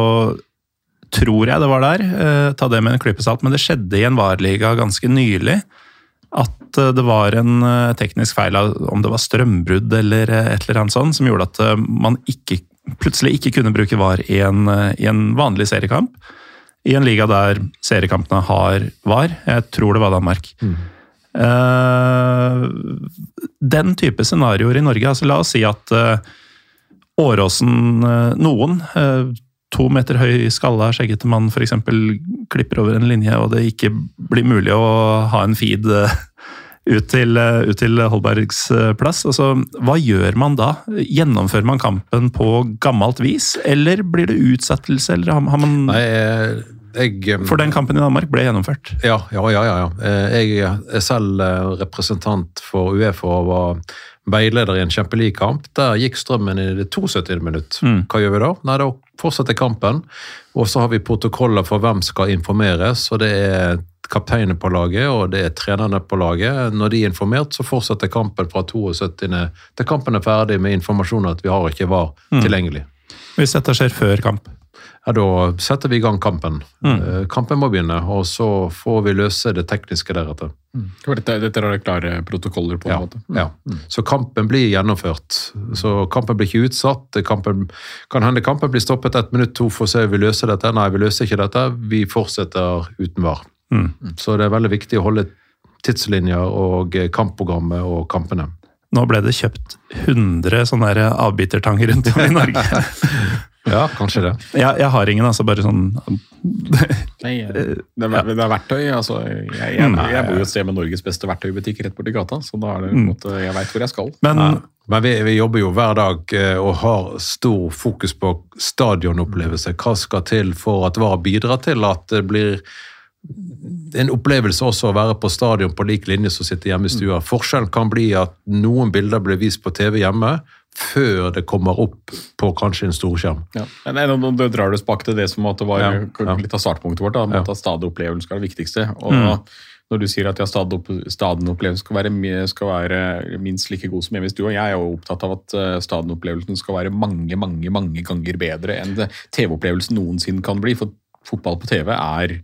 tror jeg det var der. eh, Ta det med en klype salt, men det skjedde i en VAR-liga ganske nylig. At eh, det var en teknisk feil, om det var strømbrudd eller et eller annet sånt, som gjorde at man ikke, plutselig ikke kunne bruke VAR i en, i en vanlig seriekamp. I en liga der seriekampene har VAR. Jeg tror det var Danmark. Eh, den type scenarioer i Norge, altså la oss si at eh, Åråsen, eh, noen, eh, to meter høy skalla, skjeggete mann f.eks. klipper over en linje, og det ikke blir mulig å ha en feed eh, ut til, eh, ut til Holbergs eh, plass. Altså, hva gjør man da? Gjennomfører man kampen på gammelt vis, eller blir det utsettelse? Eller har, man Nei, eh, jeg, For den kampen i Danmark ble gjennomført. Ja, ja, ja. ja. Eh, Jeg er selv eh, representant for Uefa og var veileder i en kjempelikamp. Der gikk strømmen i det 72. minutt. Hva gjør vi da? Nei, Da fortsetter kampen. Og så har vi protokoller for hvem skal informeres. og Det er kapteinen på laget og det er trenerne på laget. Når de er informert, så fortsetter kampen fra 72. til kampen er ferdig med informasjon at vi har ikke var tilgjengelig. Hvis dette skjer før kamp. Ja, Da setter vi i gang kampen. Mm. Kampen må begynne, og så får vi løse det tekniske deretter. Mm. Dette, dette er det klare protokoller på en Ja, måte. ja. Så kampen blir gjennomført. Så kampen blir ikke utsatt. Kampen, kan hende kampen blir stoppet ett minutt, to for å se om vi løser dette. Nei, vi løser ikke dette. Vi fortsetter uten var. Så det er veldig viktig å holde tidslinjer og eh, kampprogrammet og kampene. Nå ble det kjøpt 100 sånne avbitertanger rundt om i Norge. Ja, kanskje det. Jeg, jeg har ingen, altså. Bare sånn Nei, eh, det, er, det er verktøy. altså Jeg, jeg, jeg bor jo et sted med Norges beste verktøybutikk rett borti gata, så da er det på en måte, jeg veit hvor jeg skal. Men Men vi, vi jobber jo hver dag eh, og har stor fokus på stadionopplevelse. Hva skal til for at VAR bidrar til at det blir en opplevelse også å være på stadion på lik linje som sitter hjemme i stua. Forskjellen kan bli at noen bilder blir vist på TV hjemme før det kommer opp på kanskje en storskjerm. Ja. Nå, drar du oss bak til det som det var Ja, litt av startpunktet vårt. Da, at stadionopplevelsen skal være det viktigste. Og Mm. Når du sier at ja, stadionopplevelsen skal være, skal være minst like god som hjemme du og jeg er jo opptatt av at eh, stadionopplevelsen skal være mange mange, mange ganger bedre enn TV-opplevelsen noensinne kan bli. For fotball på TV er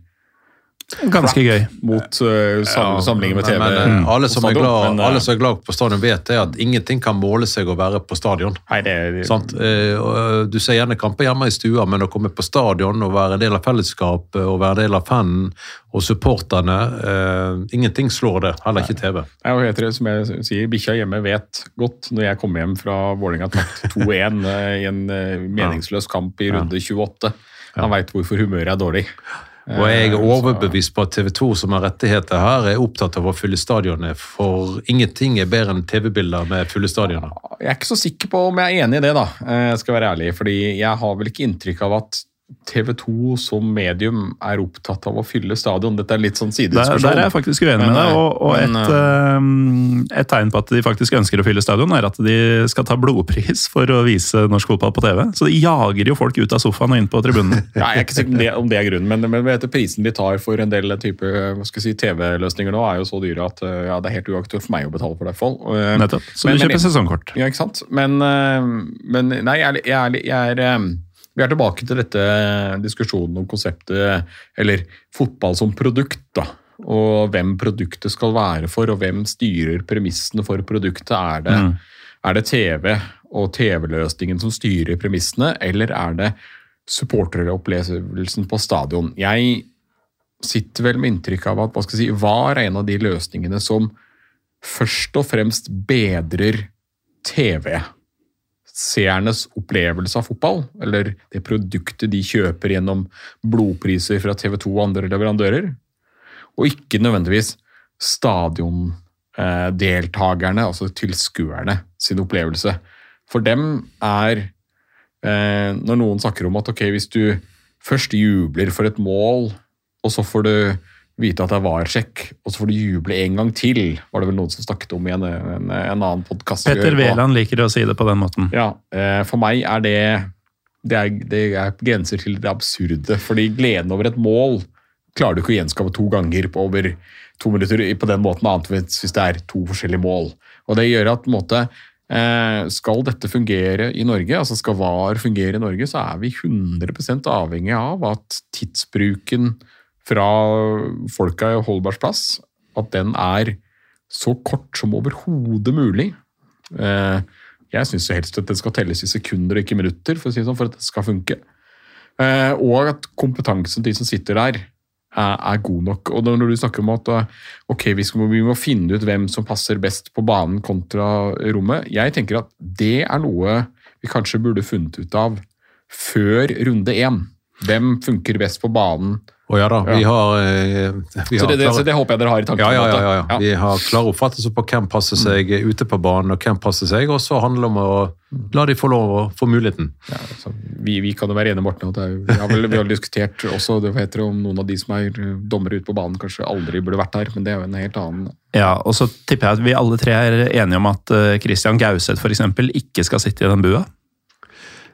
ganske gøy. mot uh, sam, sammenlignet med TV. Men, men, mm. alle, som er stadion, glad, men, eh, alle som er glad på stadion, vet det at ingenting kan måle seg å være på stadion. Nei, det det. Eh, eh, Du ser gjerne kamper hjemme i stua, men å komme på stadion og være en del av fellesskapet og være en del av fanen og supporterne uh, Ingenting slår det, heller ikke TV. Nei, og heter det, som jeg sier, Bikkja hjemme vet godt når jeg kommer hjem fra Vålerenga tapt 2-1 eh, i en eh, meningsløs kamp i runde 28. Han veit hvorfor humøret er dårlig. Og jeg er Eh, overbevist på at TV 2 som har rettigheter her, er opptatt av å fylle stadionet, for ingenting er bedre enn TV-bilder med fulle stadioner. Jeg er ikke så sikker på om jeg er enig i det, da. eh, Jeg skal være ærlig, fordi jeg har vel ikke inntrykk av at TV 2 som medium er opptatt av å fylle stadion. Dette er litt sånn Der, sidediskusjon. der er jeg faktisk uenig med deg. eh, Og, og men, et, eh, et tegn på at de faktisk ønsker å fylle stadion, er at de skal ta blodpris for å vise norsk fotball på TV. Så de jager jo folk ut av sofaen og inn på tribunen. Ja, jeg er ikke sikker om det, er grunnen, men, men vet du, prisen de tar for en del type si, TV-løsninger nå, er jo så dyre at eh, ja, det er helt uaktuelt for meg å betale for det. fall. Eh, Nettopp. Så men- du kjøper sesongkort. Ja, ikke sant? Men, uh, men nei, jeg er, jeg er, jeg er Vi er tilbake til dette diskusjonen om konseptet, eller fotball som produkt, da. Og hvem produktet skal være for, og hvem styrer premissene for produktet. Er det, er det TV og TV-løsningen som styrer premissene, eller er det supporteropplevelsen på stadion? Jeg sitter vel med inntrykk av at hva skal jeg si, var en av de løsningene som først og fremst bedrer TV-seernes opplevelse av fotball, eller det produktet de kjøper gjennom blodpriser fra TV 2 og andre leverandører, og ikke nødvendigvis stadiondeltakerne, altså tilskuerne, sin opplevelse. For dem er eh, Når noen snakker om at ok, hvis du først jubler for et mål, og så får du vite at det er VAR-sjekk, og så får du juble en gang til, var det vel noen som snakket om i en, en, en annen podkast. Petter Wæland liker å si det på den måten. Ja, eh, for meg er det det er, det er grenser til det absurde. fordi gleden over et mål klarer du ikke å gjenskape to ganger på over to minutter på den måten, annet hvis det er to forskjellige mål. Og det gjør at på en måte, eh, skal dette fungere i Norge, altså skal VAR fungere i Norge, så er vi 100% avhengig av at tidsbruken fra folka i Holbergs plass, at den er så kort som overhodet mulig. Eh, jeg syns helst at den skal telles i sekunder og ikke minutter, for å si det sånn, for at det skal funke. Eh, og at kompetansen til de som sitter der, er, er god nok. Og når du snakker om at eh, ok, vi, skal, vi må finne ut hvem som passer best på banen kontra rommet, jeg tenker at det er noe vi kanskje burde funnet ut av før runde én. Hvem funker best på banen? Og ja da, vi har, eh, vi Så det, det, så det håper jeg dere har i tankene. ja, ja, ja, ja, Ja. Mm. Vi har klare oppfattelser på hvem passer seg ute på banen, og hvem passer seg, og så handler det om å la de få lov å få muligheten. Ja, vi, vi kan jo være enige, Morten. At det er, vi, har vel, vi har diskutert også det heter, om noen av de som er eh, dommere ute på banen, kanskje aldri burde vært der. Men det er jo en helt annen Ja, og så tipper jeg at vi alle tre er enige om at eh, Christian Gauseth eksempel ikke skal sitte i den bua.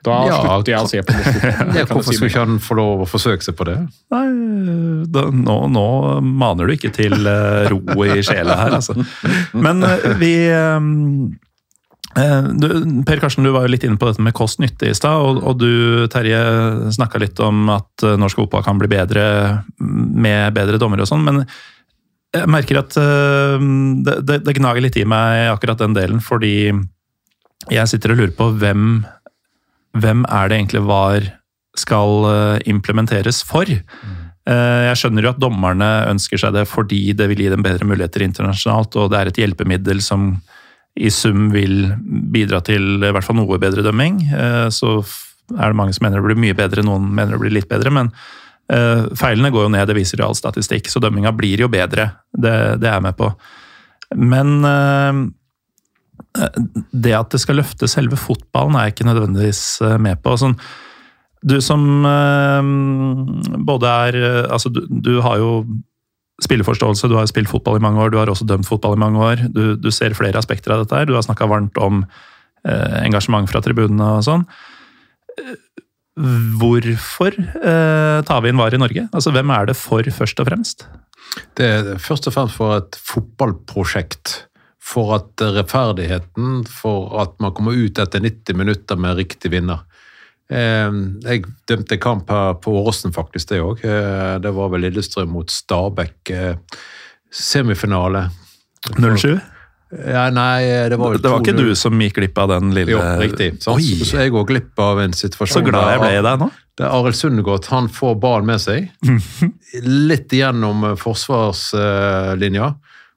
Da Ja, slutter jeg å se på norsk fotball. Ja, hvorfor si skulle ikke han få lov å forsøke seg på det? Nei, da, nå, nå maner du ikke til eh, ro i sjela her, altså. Men eh, vi eh, du, Per Karsten, du var jo litt inne på dette med kost-nytte i stad. Og, og du, Terje, snakka litt om at norsk fotball kan bli bedre med bedre dommere og sånn. Men jeg merker at det, det, det gnager litt i meg akkurat den delen, fordi jeg sitter og lurer på hvem hvem er det egentlig VAR skal eh, implementeres for? Eh, Jeg skjønner jo at dommerne ønsker seg det fordi det vil gi dem bedre muligheter internasjonalt, og det er et hjelpemiddel som i sum vil bidra til i hvert fall noe bedre dømming. Eh, Så er det mange som mener det blir mye bedre, noen mener det blir litt bedre, men feilene går jo ned, det viser jo all statistikk, så dømminga blir jo bedre. Det, det er jeg med på. Men det at det skal løfte selve fotballen, er jeg ikke nødvendigvis eh, med på. Sånn, du som eh, både er eh, Altså, du, du har jo spilleforståelse, du har spilt fotball i mange år, du har også dømt fotball i mange år. Du, du ser flere aspekter av dette her. Du har snakka varmt om eh, engasjement fra tribunene og sånn. Hvorfor eh, tar vi inn VAR i Norge? Altså, Hvem er det for, først og fremst? Det er først og fremst for et fotballprosjekt. For at rettferdigheten, for at man kommer ut etter 90 minutter med riktig vinner. Eh, Jeg dømte kamp her på Åråsen, faktisk, det òg. Det var vel Lillestrøm mot Stabæk. eh, Semifinale. 07? Ja, nei, det var Det var ikke du som gikk glipp av den lille Jo, riktig. Sant? Oi, Så jeg går glipp av en situasjon så glad jeg ble i deg nå. det er Arild Sundgodt han får ballen med seg, litt gjennom eh, forsvarslinja,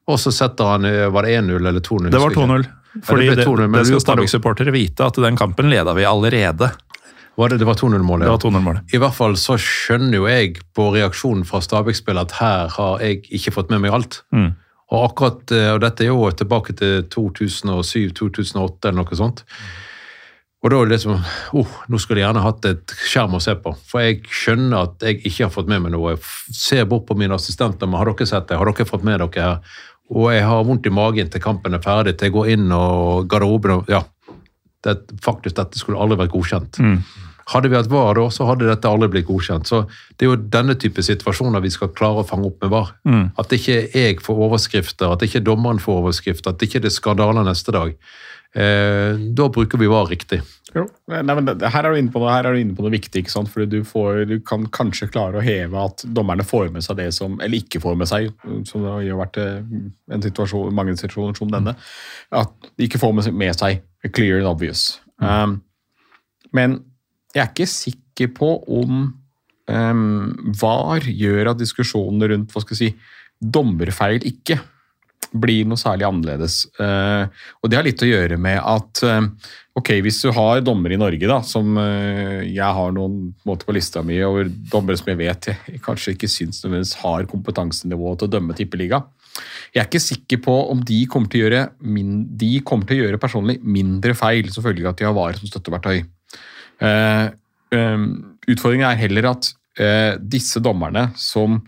og så setter han eh, Var det 1-0 eller 2-0? Det var 2-0. Fordi det det, ble 2-0, men det skal Stabæk-supportere vite, at den kampen leda vi allerede. Var det, det var 2-0-målet? Det var 2-0-målet. I hvert fall så skjønner jo jeg på reaksjonen fra Stabæk-spillet at her har jeg ikke fått med meg alt. Mm. Og akkurat, eh, og dette er jo tilbake til 2007-2008 eller noe sånt. Og da er det liksom oh, Nå skulle jeg gjerne hatt et skjerm å se på. For jeg skjønner at jeg ikke har fått med meg noe. Jeg ser bort på mine assistenter. Men har dere sett det? Har dere fått med dere her? Og jeg har vondt i magen til kampen er ferdig, til jeg går inn og garderoben og Ja. Det, faktisk, dette skulle aldri vært godkjent. Hadde vi hatt VAR da, så hadde dette aldri blitt godkjent. Så det er jo denne type situasjoner vi skal klare å fange opp med VAR. At ikke jeg får overskrifter, at ikke dommeren får overskrifter, at ikke det er skandaler neste dag. Eh, da bruker vi VAR riktig. Jo, nei, men det, her, er du inne på noe, her er du inne på noe viktig. ikke sant? Fordi du, får, du kan kanskje klare å heve at dommerne får med seg det som Eller ikke får med seg, som det har vært eh, en situasjon, mange situasjoner som denne. At de ikke får med seg, med seg clear and obvious. Um, men jeg er ikke sikker på om um, VAR gjør at diskusjonene rundt hva skal jeg si, dommerfeil ikke blir noe særlig annerledes. Uh, og det har litt å gjøre med at eh, ok, hvis du har dommere i Norge, da, som eh, jeg har noen måter på lista mi, og dommere som jeg vet jeg kanskje ikke syns nødvendigvis har kompetansenivå til å dømme tippeliga, jeg er ikke sikker på om de kommer til å gjøre, min, kommer til å gjøre personlig mindre feil, som følge av at de har varer som støtteverktøy. Uh, um, utfordringen er heller at uh, disse dommerne som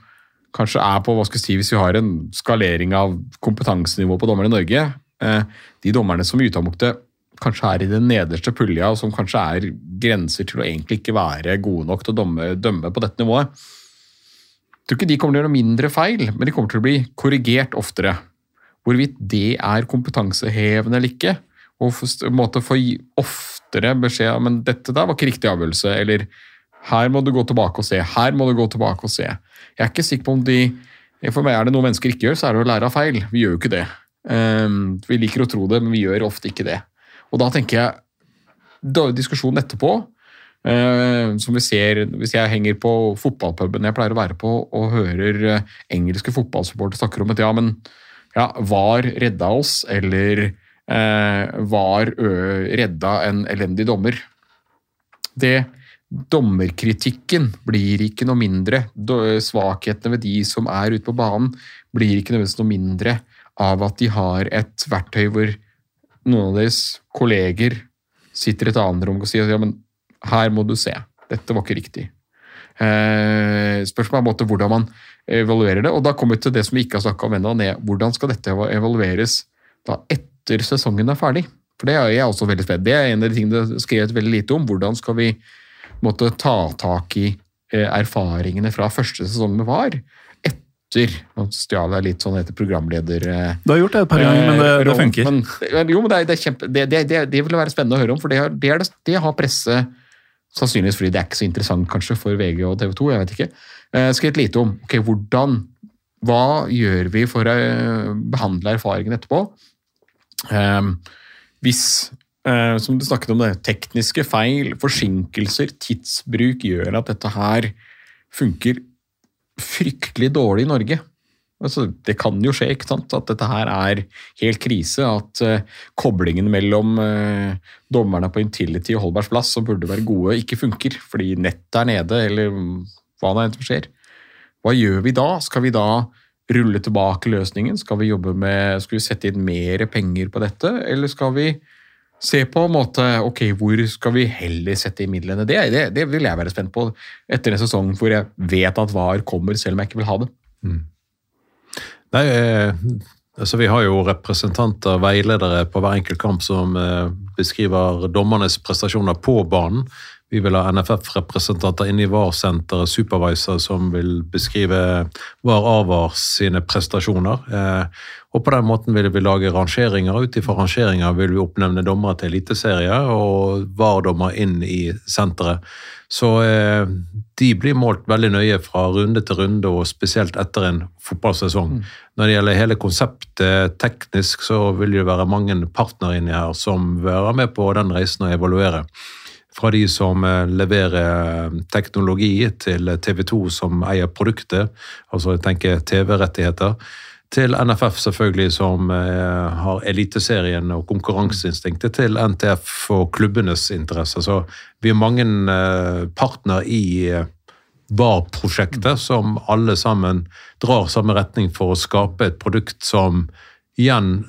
kanskje er på hva skal jeg si, Hvis vi har en skalering av kompetansenivå på dommerne i Norge, uh, de dommerne som i utgangspunktet kanskje er i den nederste pulja, og som kanskje er grenser til å egentlig ikke være gode nok til å dømme, dømme på dette nivået Jeg tror ikke de kommer til å gjøre mindre feil, men de kommer til å bli korrigert oftere. Hvorvidt det er kompetansehevende eller ikke, og for, måte få oftere beskjed om men dette der var ikke riktig avgjørelse, eller her må du gå tilbake og se, her må du gå tilbake og se. Jeg er ikke sikker på om de For meg er det noe mennesker ikke gjør, så er det å lære av feil. Vi gjør jo ikke det. Um, vi liker å tro det, men vi gjør ofte ikke det. Og da tenker jeg Diskusjonen etterpå, eh, som vi ser hvis jeg henger på fotballpuben jeg pleier å være på, og hører eh, engelske fotballsupportere snakke om at ja, men ja, VAR redda oss, eller eh, VAR ø, redda en elendig dommer. Det, dommerkritikken blir ikke noe mindre. Svakhetene ved de som er ute på banen, blir ikke nødvendigvis noe mindre av at de har et verktøy hvor noen av deres kolleger sitter i et annet rom og sier ja, men her må du se, dette var ikke riktig. Eh, spørsmålet er måte hvordan man evaluerer det, og da kommer vi til det som vi ikke har snakka om ennå, hvordan skal dette eva- evalueres da etter sesongen er ferdig? For det er jeg også veldig spent. Det er en av de tingene det er skrevet veldig lite om. Hvordan skal vi måtte ta tak i eh, erfaringene fra første sesongen var, etter Nå stjal jeg litt sånn etter programleder... Eh, Du har gjort det et par ganger, men det, eh, det funker. Men, jo, men det, det, kjempe, det, det, det, det vil være spennende å høre om, for det, har- er har presse Sannsynligvis fordi det er ikke så interessant kanskje for VG og TV 2, jeg vet ikke. Eh, skrevet lite om ok, hvordan Hva gjør vi for å eh, behandle erfaringen etterpå? Eh, hvis, eh, som du snakket om, det, tekniske feil, forsinkelser, tidsbruk gjør at dette her funker fryktelig dårlig i Norge. Altså, det kan jo skje, ikke sant? At dette her er helt krise. At uh, koblingen mellom uh, dommerne på Intility og Holbergs plass, som burde være gode, ikke funker fordi nettet er nede, eller hva det er som skjer. Hva gjør vi da? Skal vi da rulle tilbake løsningen? Skal vi jobbe med, skal vi sette inn mer penger på dette, eller skal vi se på en måte, ok, hvor skal vi heller sette i midlene? Det, det, det vil jeg være spent på etter en sesong hvor jeg vet at VAR kommer, selv om jeg ikke vil ha det. Nei, eh, altså Vi har jo representanter, veiledere på hver enkelt kamp som eh, beskriver dommernes prestasjoner på banen. Vi vil ha NFF-representanter inne i VAR-senteret, supervisor, som vil beskrive VAR Avar sine prestasjoner. Eh, og på den måten vil vi lage rangeringer. Ut ifra rangeringer vil vi oppnevne dommere til eliteserie og VAR-dommer inn i senteret. Så eh, de blir målt veldig nøye fra runde til runde, og spesielt etter en fotballsesong. Når det gjelder hele konseptet teknisk, så vil det være mange partnere inni her som være med på den reisen og evaluere. Fra de som eh, leverer teknologi til TV 2 som eier produktet, altså jeg tenker TV-rettigheter, til NFF selvfølgelig som eh, har eliteserien og konkurranseinstinktet, til NTF og klubbenes interesser. Så vi er mange eh, partner i eh, VAR-prosjektet som alle sammen drar samme retning for å skape et produkt som igjen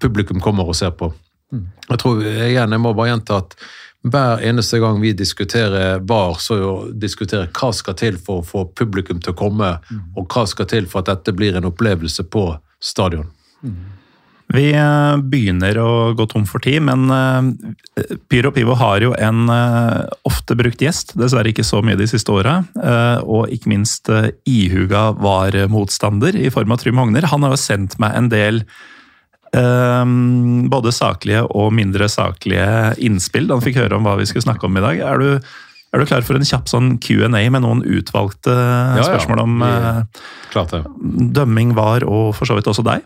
publikum kommer og ser på. Jeg tror igjen, jeg må bare gjenta at hver eneste gang vi diskuterer bar, så diskuterer hva skal til for å få publikum til å komme, og hva skal til for at dette blir en opplevelse på stadion. Vi eh, begynner å gå tom for tid, men eh, Pyro Pivo har jo en eh, ofte brukt gjest. Dessverre ikke så mye de siste åra. Og ikke minst ihuga var motstander i form av Trym Hogner. Han har jo sendt meg en del både saklige og mindre saklige innspill han fikk høre om hva vi skulle snakke om i dag. Er du, er du klar for en kjapp sånn Q&A med noen utvalgte ja. spørsmål om ja. Klart dømming var, og for så vidt også deg.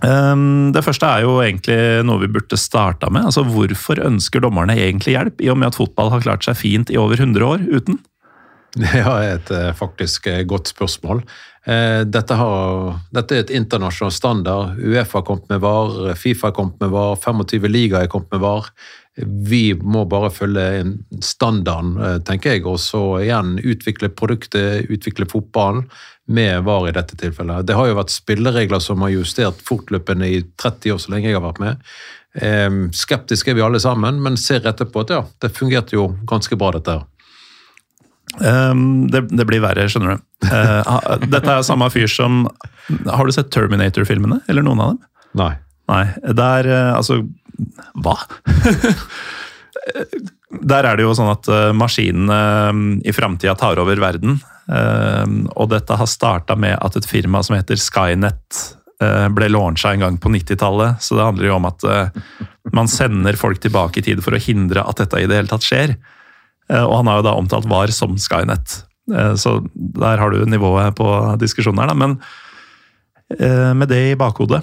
Um, det første er jo egentlig noe vi burde starta med. altså Hvorfor ønsker dommerne egentlig hjelp, i og med at fotball har klart seg fint i over 100 år uten? Det er et eh, faktisk eh, godt spørsmål. Eh, Dette, har, dette er et internasjonal standard. Uefa har kommet med VAR, Fifa har kommet med VAR, 25 ligaer har kommet med VAR. Vi må bare følge standarden, eh, tenker jeg, og så igjen utvikle produktet, utvikle fotballen med VAR i dette tilfellet. Det har jo vært spilleregler som har justert fortløpende i 30 år, så lenge jeg har vært med. Eh, Skeptiske er vi alle sammen, men ser etterpå at ja, det fungerte jo ganske bra, dette her. Um, det, det blir verre, skjønner du. Uh, dette er samme fyr som Har du sett Terminator-filmene? Eller noen av dem? Nei. Nei. Der uh, Altså Hva? Der er det jo sånn at uh, maskinene um, i framtida tar over verden. Um, og dette har starta med at et firma som heter Skynet ble launcha en gang på 90-tallet. Så det handler jo om at man sender folk tilbake i tid for å hindre at dette i det hele tatt skjer. Eh, Og han har jo da omtalt VAR som Skynet. Eh, Så der har du nivået på diskusjonen her, da. Men eh, med det i bakhodet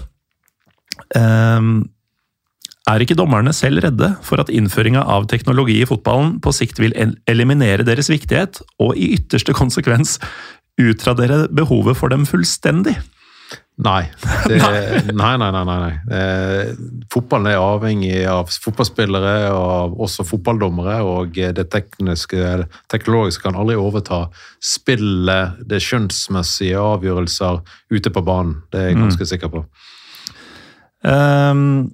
Er ikke dommerne selv redde for at innføringa av teknologi i fotballen på sikt vil eliminere deres viktighet, og i ytterste konsekvens utradere behovet for dem fullstendig? Nei. Det, nei, nei, nei. nei. Eh, fotballen er avhengig av fotballspillere og av også fotballdommere. Og det tekniske, teknologiske kan aldri overta spillet, det skjønnsmessige avgjørelser ute på banen. Det er jeg ganske sikker på. Um,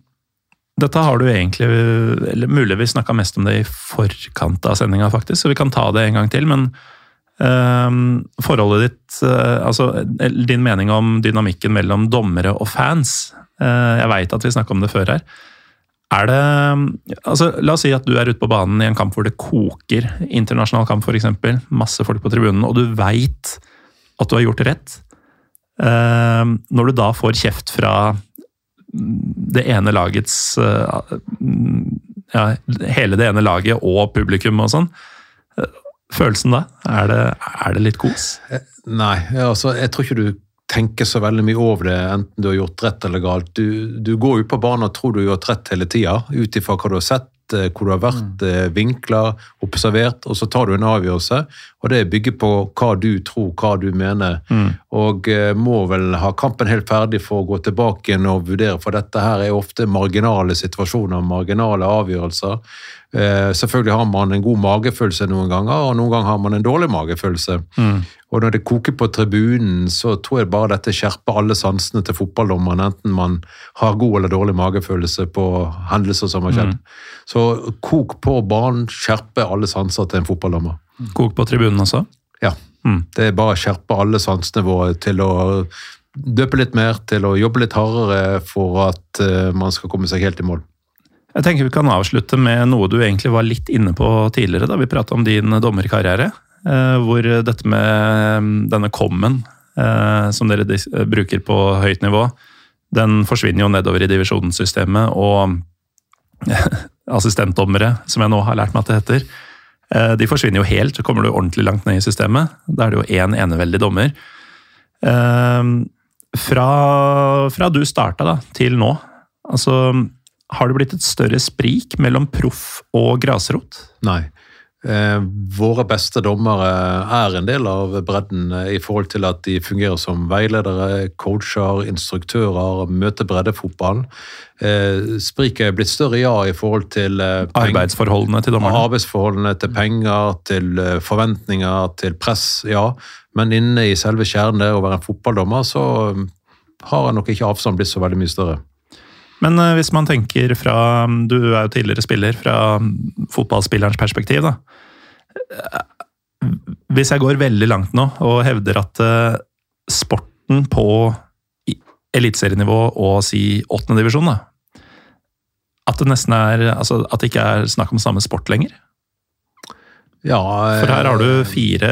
dette har du egentlig eller Mulig vi snakka mest om det i forkant av sendinga, faktisk, så vi kan ta det en gang til. men forholdet ditt, uh, altså din mening om dynamikken mellom dommere og fans. Uh, jeg veit at vi snakka om det før her. Er det altså, La oss si at du er ute på banen i en kamp hvor det koker. Internasjonal kamp, f.eks. Masse folk på tribunen, og du veit at du har gjort rett. Uh, når du da får kjeft fra det ene lagets ja, Hele det ene laget og publikum og sånn følelsen da? Er det, er det litt kos? Eh, nei, altså, jeg tror ikke du tenker så veldig mye over det, enten du har gjort rett eller galt. Du, du går jo på banen og tror du har gjort rett hele tida, ut ifra hva du har sett, eh, hvor du har vært, mm. Eh, observert, og så tar du en avgjørelse. Og det bygger på hva du tror, hva du mener. Mm. Og må vel ha kampen helt ferdig for å gå tilbake igjen og vurdere, for dette her er ofte marginale situasjoner, marginale avgjørelser. Eh, selvfølgelig har man en god magefølelse noen ganger, og noen ganger har man en dårlig magefølelse. Mm. Og når det koker på tribunen, så tror jeg bare dette skjerper alle sansene til fotballdommeren, enten man har god eller dårlig magefølelse på hendelser som har skjedd. Mm. Så kok på banen skjerper alle sanser til en fotballdommer. Kok på tribunen også? Ja. Mm. Det er bare å skjerpe alle sansene våre til å døpe litt mer, til å jobbe litt hardere for at uh, man skal komme seg helt i mål. Jeg tenker Vi kan avslutte med noe du egentlig var litt inne på tidligere, da vi prata om din dommerkarriere. Eh, hvor dette med mm, denne kommen eh, som dere bruker på høyt nivå, den forsvinner jo nedover i divisjonssystemet. Og assistentdommere, som jeg nå har lært meg at det heter, eh, de forsvinner jo helt. Så kommer du ordentlig langt ned i systemet. Da er det jo én en eneveldig dommer. Fra, fra du starta da, til nå, altså har det blitt et større sprik mellom proff og grasrot? Nei. Eh, våre beste dommere er en del av bredden eh, i forhold til at de fungerer som veiledere, coacher, instruktører, møter breddefotballen. Eh, spriket er blitt større, ja, i forhold til eh, Arbeidsforholdene til dommerne? Arbeidsforholdene til penger, til eh, forventninger, til press, ja. Men inne i selve kjernen, det å være en fotballdommer, så har nok ikke avstanden blitt så veldig mye større. Men eh, hvis man tenker fra Du er jo tidligere spiller, fra fotballspillerens perspektiv, da. Hvis jeg går veldig langt nå og hevder at eh, sporten på eliteserienivå og si åttendedivisjon, da At det nesten er Altså at det ikke er snakk om samme sport lenger? Ja, For her har du eh, fire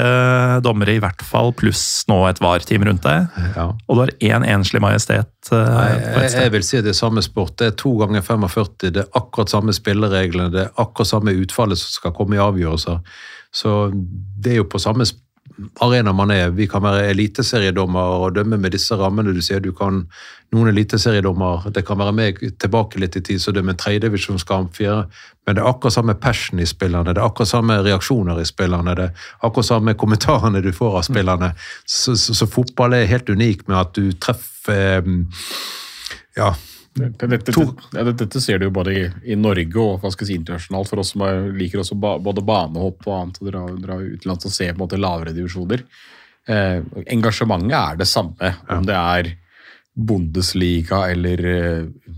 dommere i hvert fall, pluss nå et VAR-team rundt deg. Ja. Og du har én en enslig majestet uh, Nei, jeg, jeg, vil si det er samme sport. Det er to ganger 45, det er akkurat samme spillereglene, det er akkurat samme utfallet som skal komme i avgjørelser. Så det er jo på samme sport arena man er. Vi kan være eliteseriedommer og dømme med disse rammene du sier. Du kan, noen eliteseriedommer Det kan være meg tilbake litt i tid, så dømme en tredjedivisjonskamp, fire. Men det er akkurat samme passion i spillerne, det er akkurat samme reaksjoner i spillerne. Det er akkurat samme kommentarene du får av spillerne. Så, så, så fotball er helt unik med at du treffer eh, ja, dette, dette, dette, dette, ser du jo både i, i Norge og si, internasjonalt, for oss som er, liker også ba, både banehopp og annet, å dra, dra utenlands og se på en måte lavere divisjoner. Eh, engasjementet er det samme, om det er Bundesliga eller eh,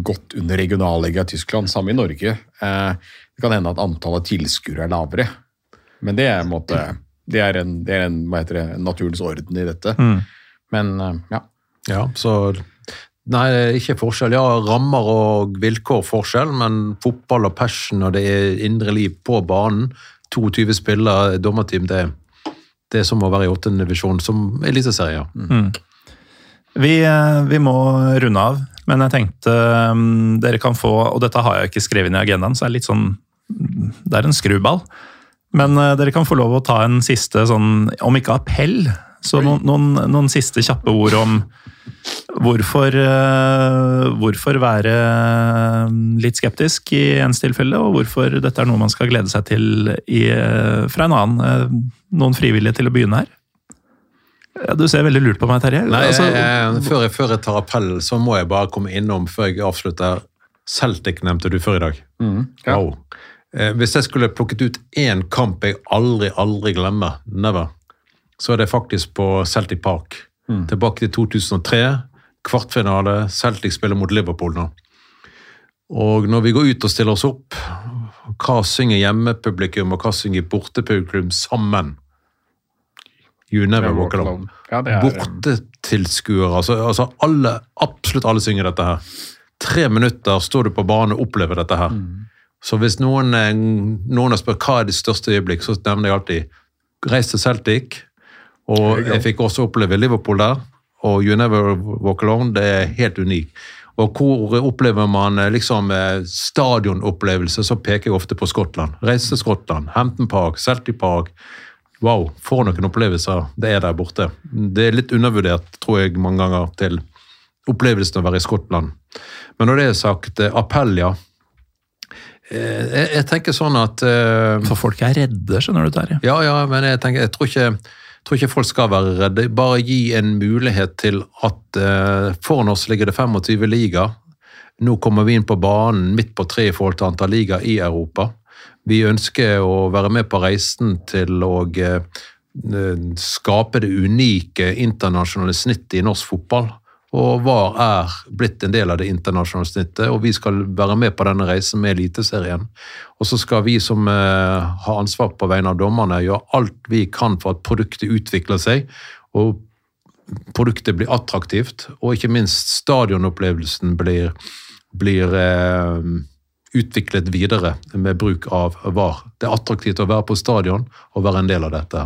godt under regionalliga i Tyskland. Samme i Norge. Eh, det kan hende at antallet tilskuere er lavere, men det er en måte det er en, det er en, det, naturens orden i dette. Mm. Men eh, ja. Ja, så Nei, ikke forskjell. Ja, rammer og vilkår forskjell, men fotball og passion og det er indre liv på banen. 22 spillere, dommerteam, det, det er som å være i åttende divisjon, som eliteserie. Mm. Vi, eh, vi, må runde av, men jeg tenkte um, dere kan få Og dette har jeg ikke skrevet inn i agendaen, så det er litt sånn Det er en skruball. Men uh, dere kan få lov å ta en siste sånn, om ikke appell, så noen, noen, noen siste kjappe ord om Hvorfor, eh, hvorfor, være eh, litt skeptisk i ens tilfelle, og hvorfor dette er noe man skal glede seg til i, eh, fra en annen? Noen frivillige til å begynne her? Ja, du ser veldig lurt på meg, Terje. Nei, Altså, jeg, før, jeg, før jeg tar appell, så må jeg bare komme innom før jeg avslutter. Celtic nevnte du før i dag. ja. Wow. Eh, hvis jeg skulle plukket ut én kamp jeg aldri, aldri glemmer, never, så er det faktisk på Celtic Park. Tilbake til 2003. Kvartfinale. Celtic spiller mot Liverpool nå. Og når vi går ut og stiller oss opp, hva synger hjemmepublikum og hva synger bortepublikum sammen? You never walk alone. Ja, er, Bortetilskuere, altså, altså alle, absolutt alle synger dette her. Tre minutter står du på banen og opplever dette her. Så hvis noen, eh, noen har spurt hva er ditt største øyeblikk, så nevner jeg alltid reis til Celtic. Og jeg fikk også oppleve Liverpool der. Og You Never Walk Alone, det er helt unikt. Og hvor opplever man eh, liksom eh, stadionopplevelse, så peker jeg ofte på Skottland. Reise til Skottland, Hampton Park, Celtic Park. Wow, for noen opplevelser det er der borte. Det er litt undervurdert, tror jeg, mange ganger til opplevelsen av å være i Skottland. Men når det er sagt, eh, appell, ja. Jeg, jeg tenker sånn at For folk er redde, skjønner du, Terje. ja, ja, men jeg, tenker, jeg tror, ikke, tror ikke folk skal være redde. Bare gi en mulighet til at eh, foran oss ligger det 25 liga. Nå kommer vi inn på banen midt på tre i forhold til antall liga i Europa. Vi ønsker å være med på reisen til å eh, skape det unike internasjonale snittet i norsk fotball. Og VAR er blitt en del av det internasjonale snittet, og vi skal være med på denne reisen med Eliteserien. Og så skal vi som eh, har ansvar på vegne av dommerne, gjøre alt vi kan for at produktet utvikler seg, og produktet blir attraktivt, og ikke minst stadionopplevelsen blir, blir eh, utviklet videre med bruk av VAR. Det er attraktivt å være på stadion og være en del av dette.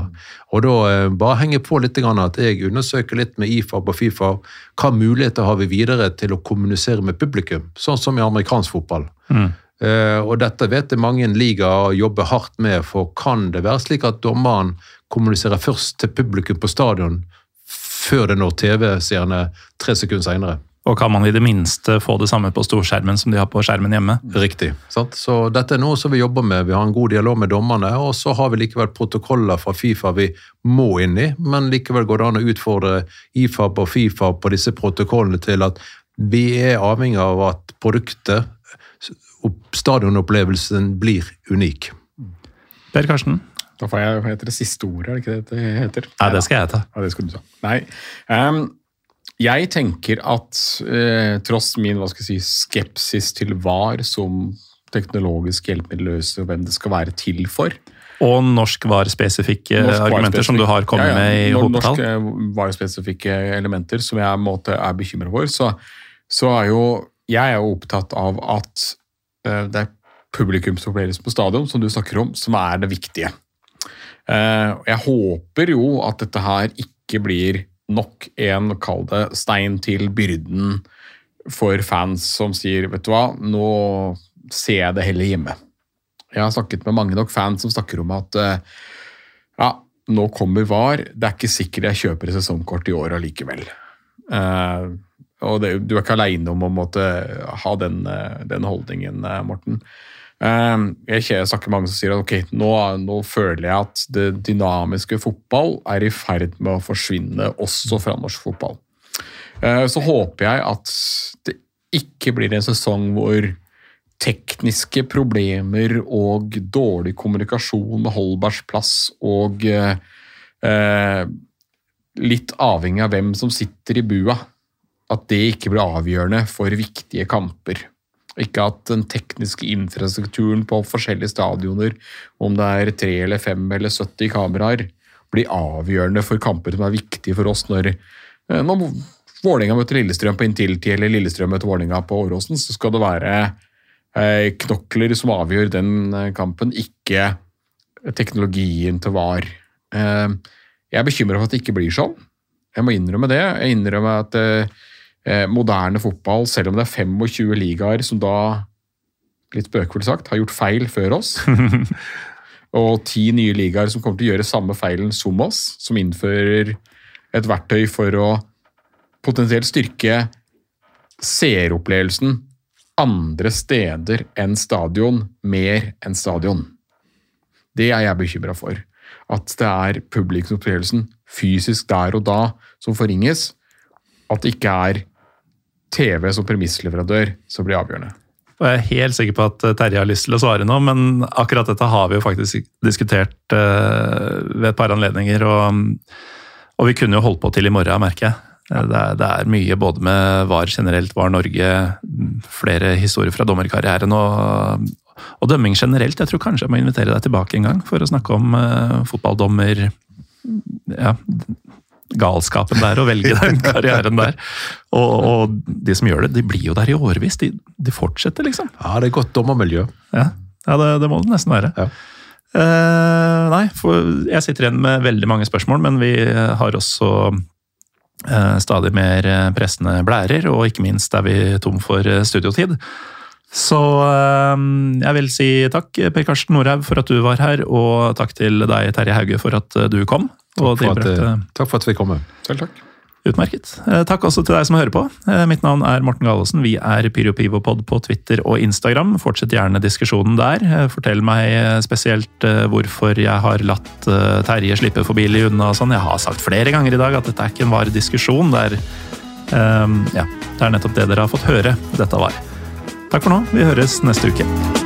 Og da eh, bare henge på litt at jeg undersøker litt med IFAB og Fifa hva muligheter har vi videre til å kommunisere med publikum, sånn som i amerikansk fotball. Mm. og dette vet jeg mange ligaer jobber hardt med, for kan det være slik at dommeren kommuniserer først til publikum på stadion før det når TV-seerne tre sekunder senere? Og kan man i det minste få det samme på storskjermen som de har på skjermen hjemme? Riktig. Sant? Så dette er noe som vi jobber med. Vi har en god dialog med dommerne, og så har vi likevel protokoller fra Fifa vi må inn i, men likevel går det an å utfordre IFAB og Fifa på disse protokollene til at vi er avhengig av at produktet, opp- stadionopplevelsen, blir unik. Per Karsten? Da får jeg heter det siste ordet, er det ikke det det heter? Nei, det skal jeg ta. Ja, det skulle du ta. Nei. Ehm, jeg tenker at eh, tross min hva skal jeg si, skepsis til VAR som teknologisk hjelpemiddelløser og hvem det skal være til for Og norsk var-spesifikke argumenter argumenter som du har kommet Ja, ja. med i hopetall. Norske varespesifikke elementer som jeg måte er bekymret for, så, så er jo jeg er jo opptatt av at eh, det er publikumsopplevelsen på stadion som du snakker om, som er det viktige. Eh, jeg håper jo at dette her ikke blir nok en, kall det, stein til byrden for fans som sier, vet du hva, nå ser jeg det heller hjemme. Jeg har snakket med mange nok fans som snakker om at eh, ja, nå kommer VAR, det er ikke sikkert jeg kjøper sesongkort i år allikevel. Uh, og det, du er ikke aleine om å måtte ha den, eh, den holdningen, Morten. Eh, jeg snakker mange som sier at ok, nå, nå føler jeg at det dynamiske fotball er i ferd med å forsvinne også fra norsk fotball. Eh, Så håper jeg at det ikke blir en sesong hvor tekniske problemer og dårlig kommunikasjon med Holbergs plass og eh, litt avhengig av hvem som sitter i bua, at det ikke blir avgjørende for viktige kamper. Ikke at den tekniske infrastrukturen på forskjellige stadioner, om det er tre eller fem eller 70 kameraer, blir avgjørende for kamper som er viktige for oss når, eh, når Vålerenga møter Lillestrøm på Intility eller Lillestrøm møter Vålerenga på Åråsen, så skal det være eh, knokler som avgjør den eh, kampen, ikke teknologien til VAR. Jeg er bekymra for at det ikke blir sånn. Jeg må innrømme det. Jeg innrømmer at moderne fotball, selv om det er 25 ligaer som da, litt spøkefullt sagt, har gjort feil før oss, og ti nye ligaer som kommer til å gjøre samme feilen som oss, som innfører et verktøy for å potensielt styrke seeropplevelsen andre steder enn stadion, mer enn stadion. Det er jeg bekymra for. At det er publikumsopplevelsen fysisk der og da som forringes, at det ikke er TV som premissleverandør som blir avgjørende. Og jeg er helt sikker på at eh, Terje har lyst til å svare nå, men akkurat dette har vi jo faktisk diskutert uh, ved et par anledninger. Og, og, vi kunne jo holdt på til i morgen, merker jeg. Det er, det er, mye både med VAR generelt, VAR Norge, flere historier fra dommerkarrieren og, og, dømming generelt. Jeg tror kanskje jeg må invitere deg tilbake en gang for å snakke om uh, fotballdommer ja, galskapen der å velge den karrieren der. Og, og, de som gjør det, de blir jo der i årevis. De, de fortsetter, liksom. Ja, det er godt dommermiljø. Ja, ja det, det, må det nesten være. Ja. Uh, nei, for jeg sitter igjen med veldig mange spørsmål, men vi har også uh, stadig mer pressende blærer, og ikke minst er vi tom for studiotid. Så uh, jeg vil si takk, Per Karsten Norhaug, for at du var her, og takk til deg, Terje Hauge, for at du kom. Takk for, at, eh, takk for at vi kom. Selv takk. Utmerket. Eh, takk også til deg som hører på. Eh, mitt navn er Morten Gallosen. Vi er PyroPivopod på Twitter og Instagram. Fortsett gjerne diskusjonen der. Fortell meg spesielt hvorfor jeg har latt Terje slippe for billig unna og sånn. Jeg har sagt flere ganger i dag at dette er ikke en var diskusjon. Det er, um, ja, det er nettopp det dere har fått høre dette var. Takk for nå. Vi høres neste uke.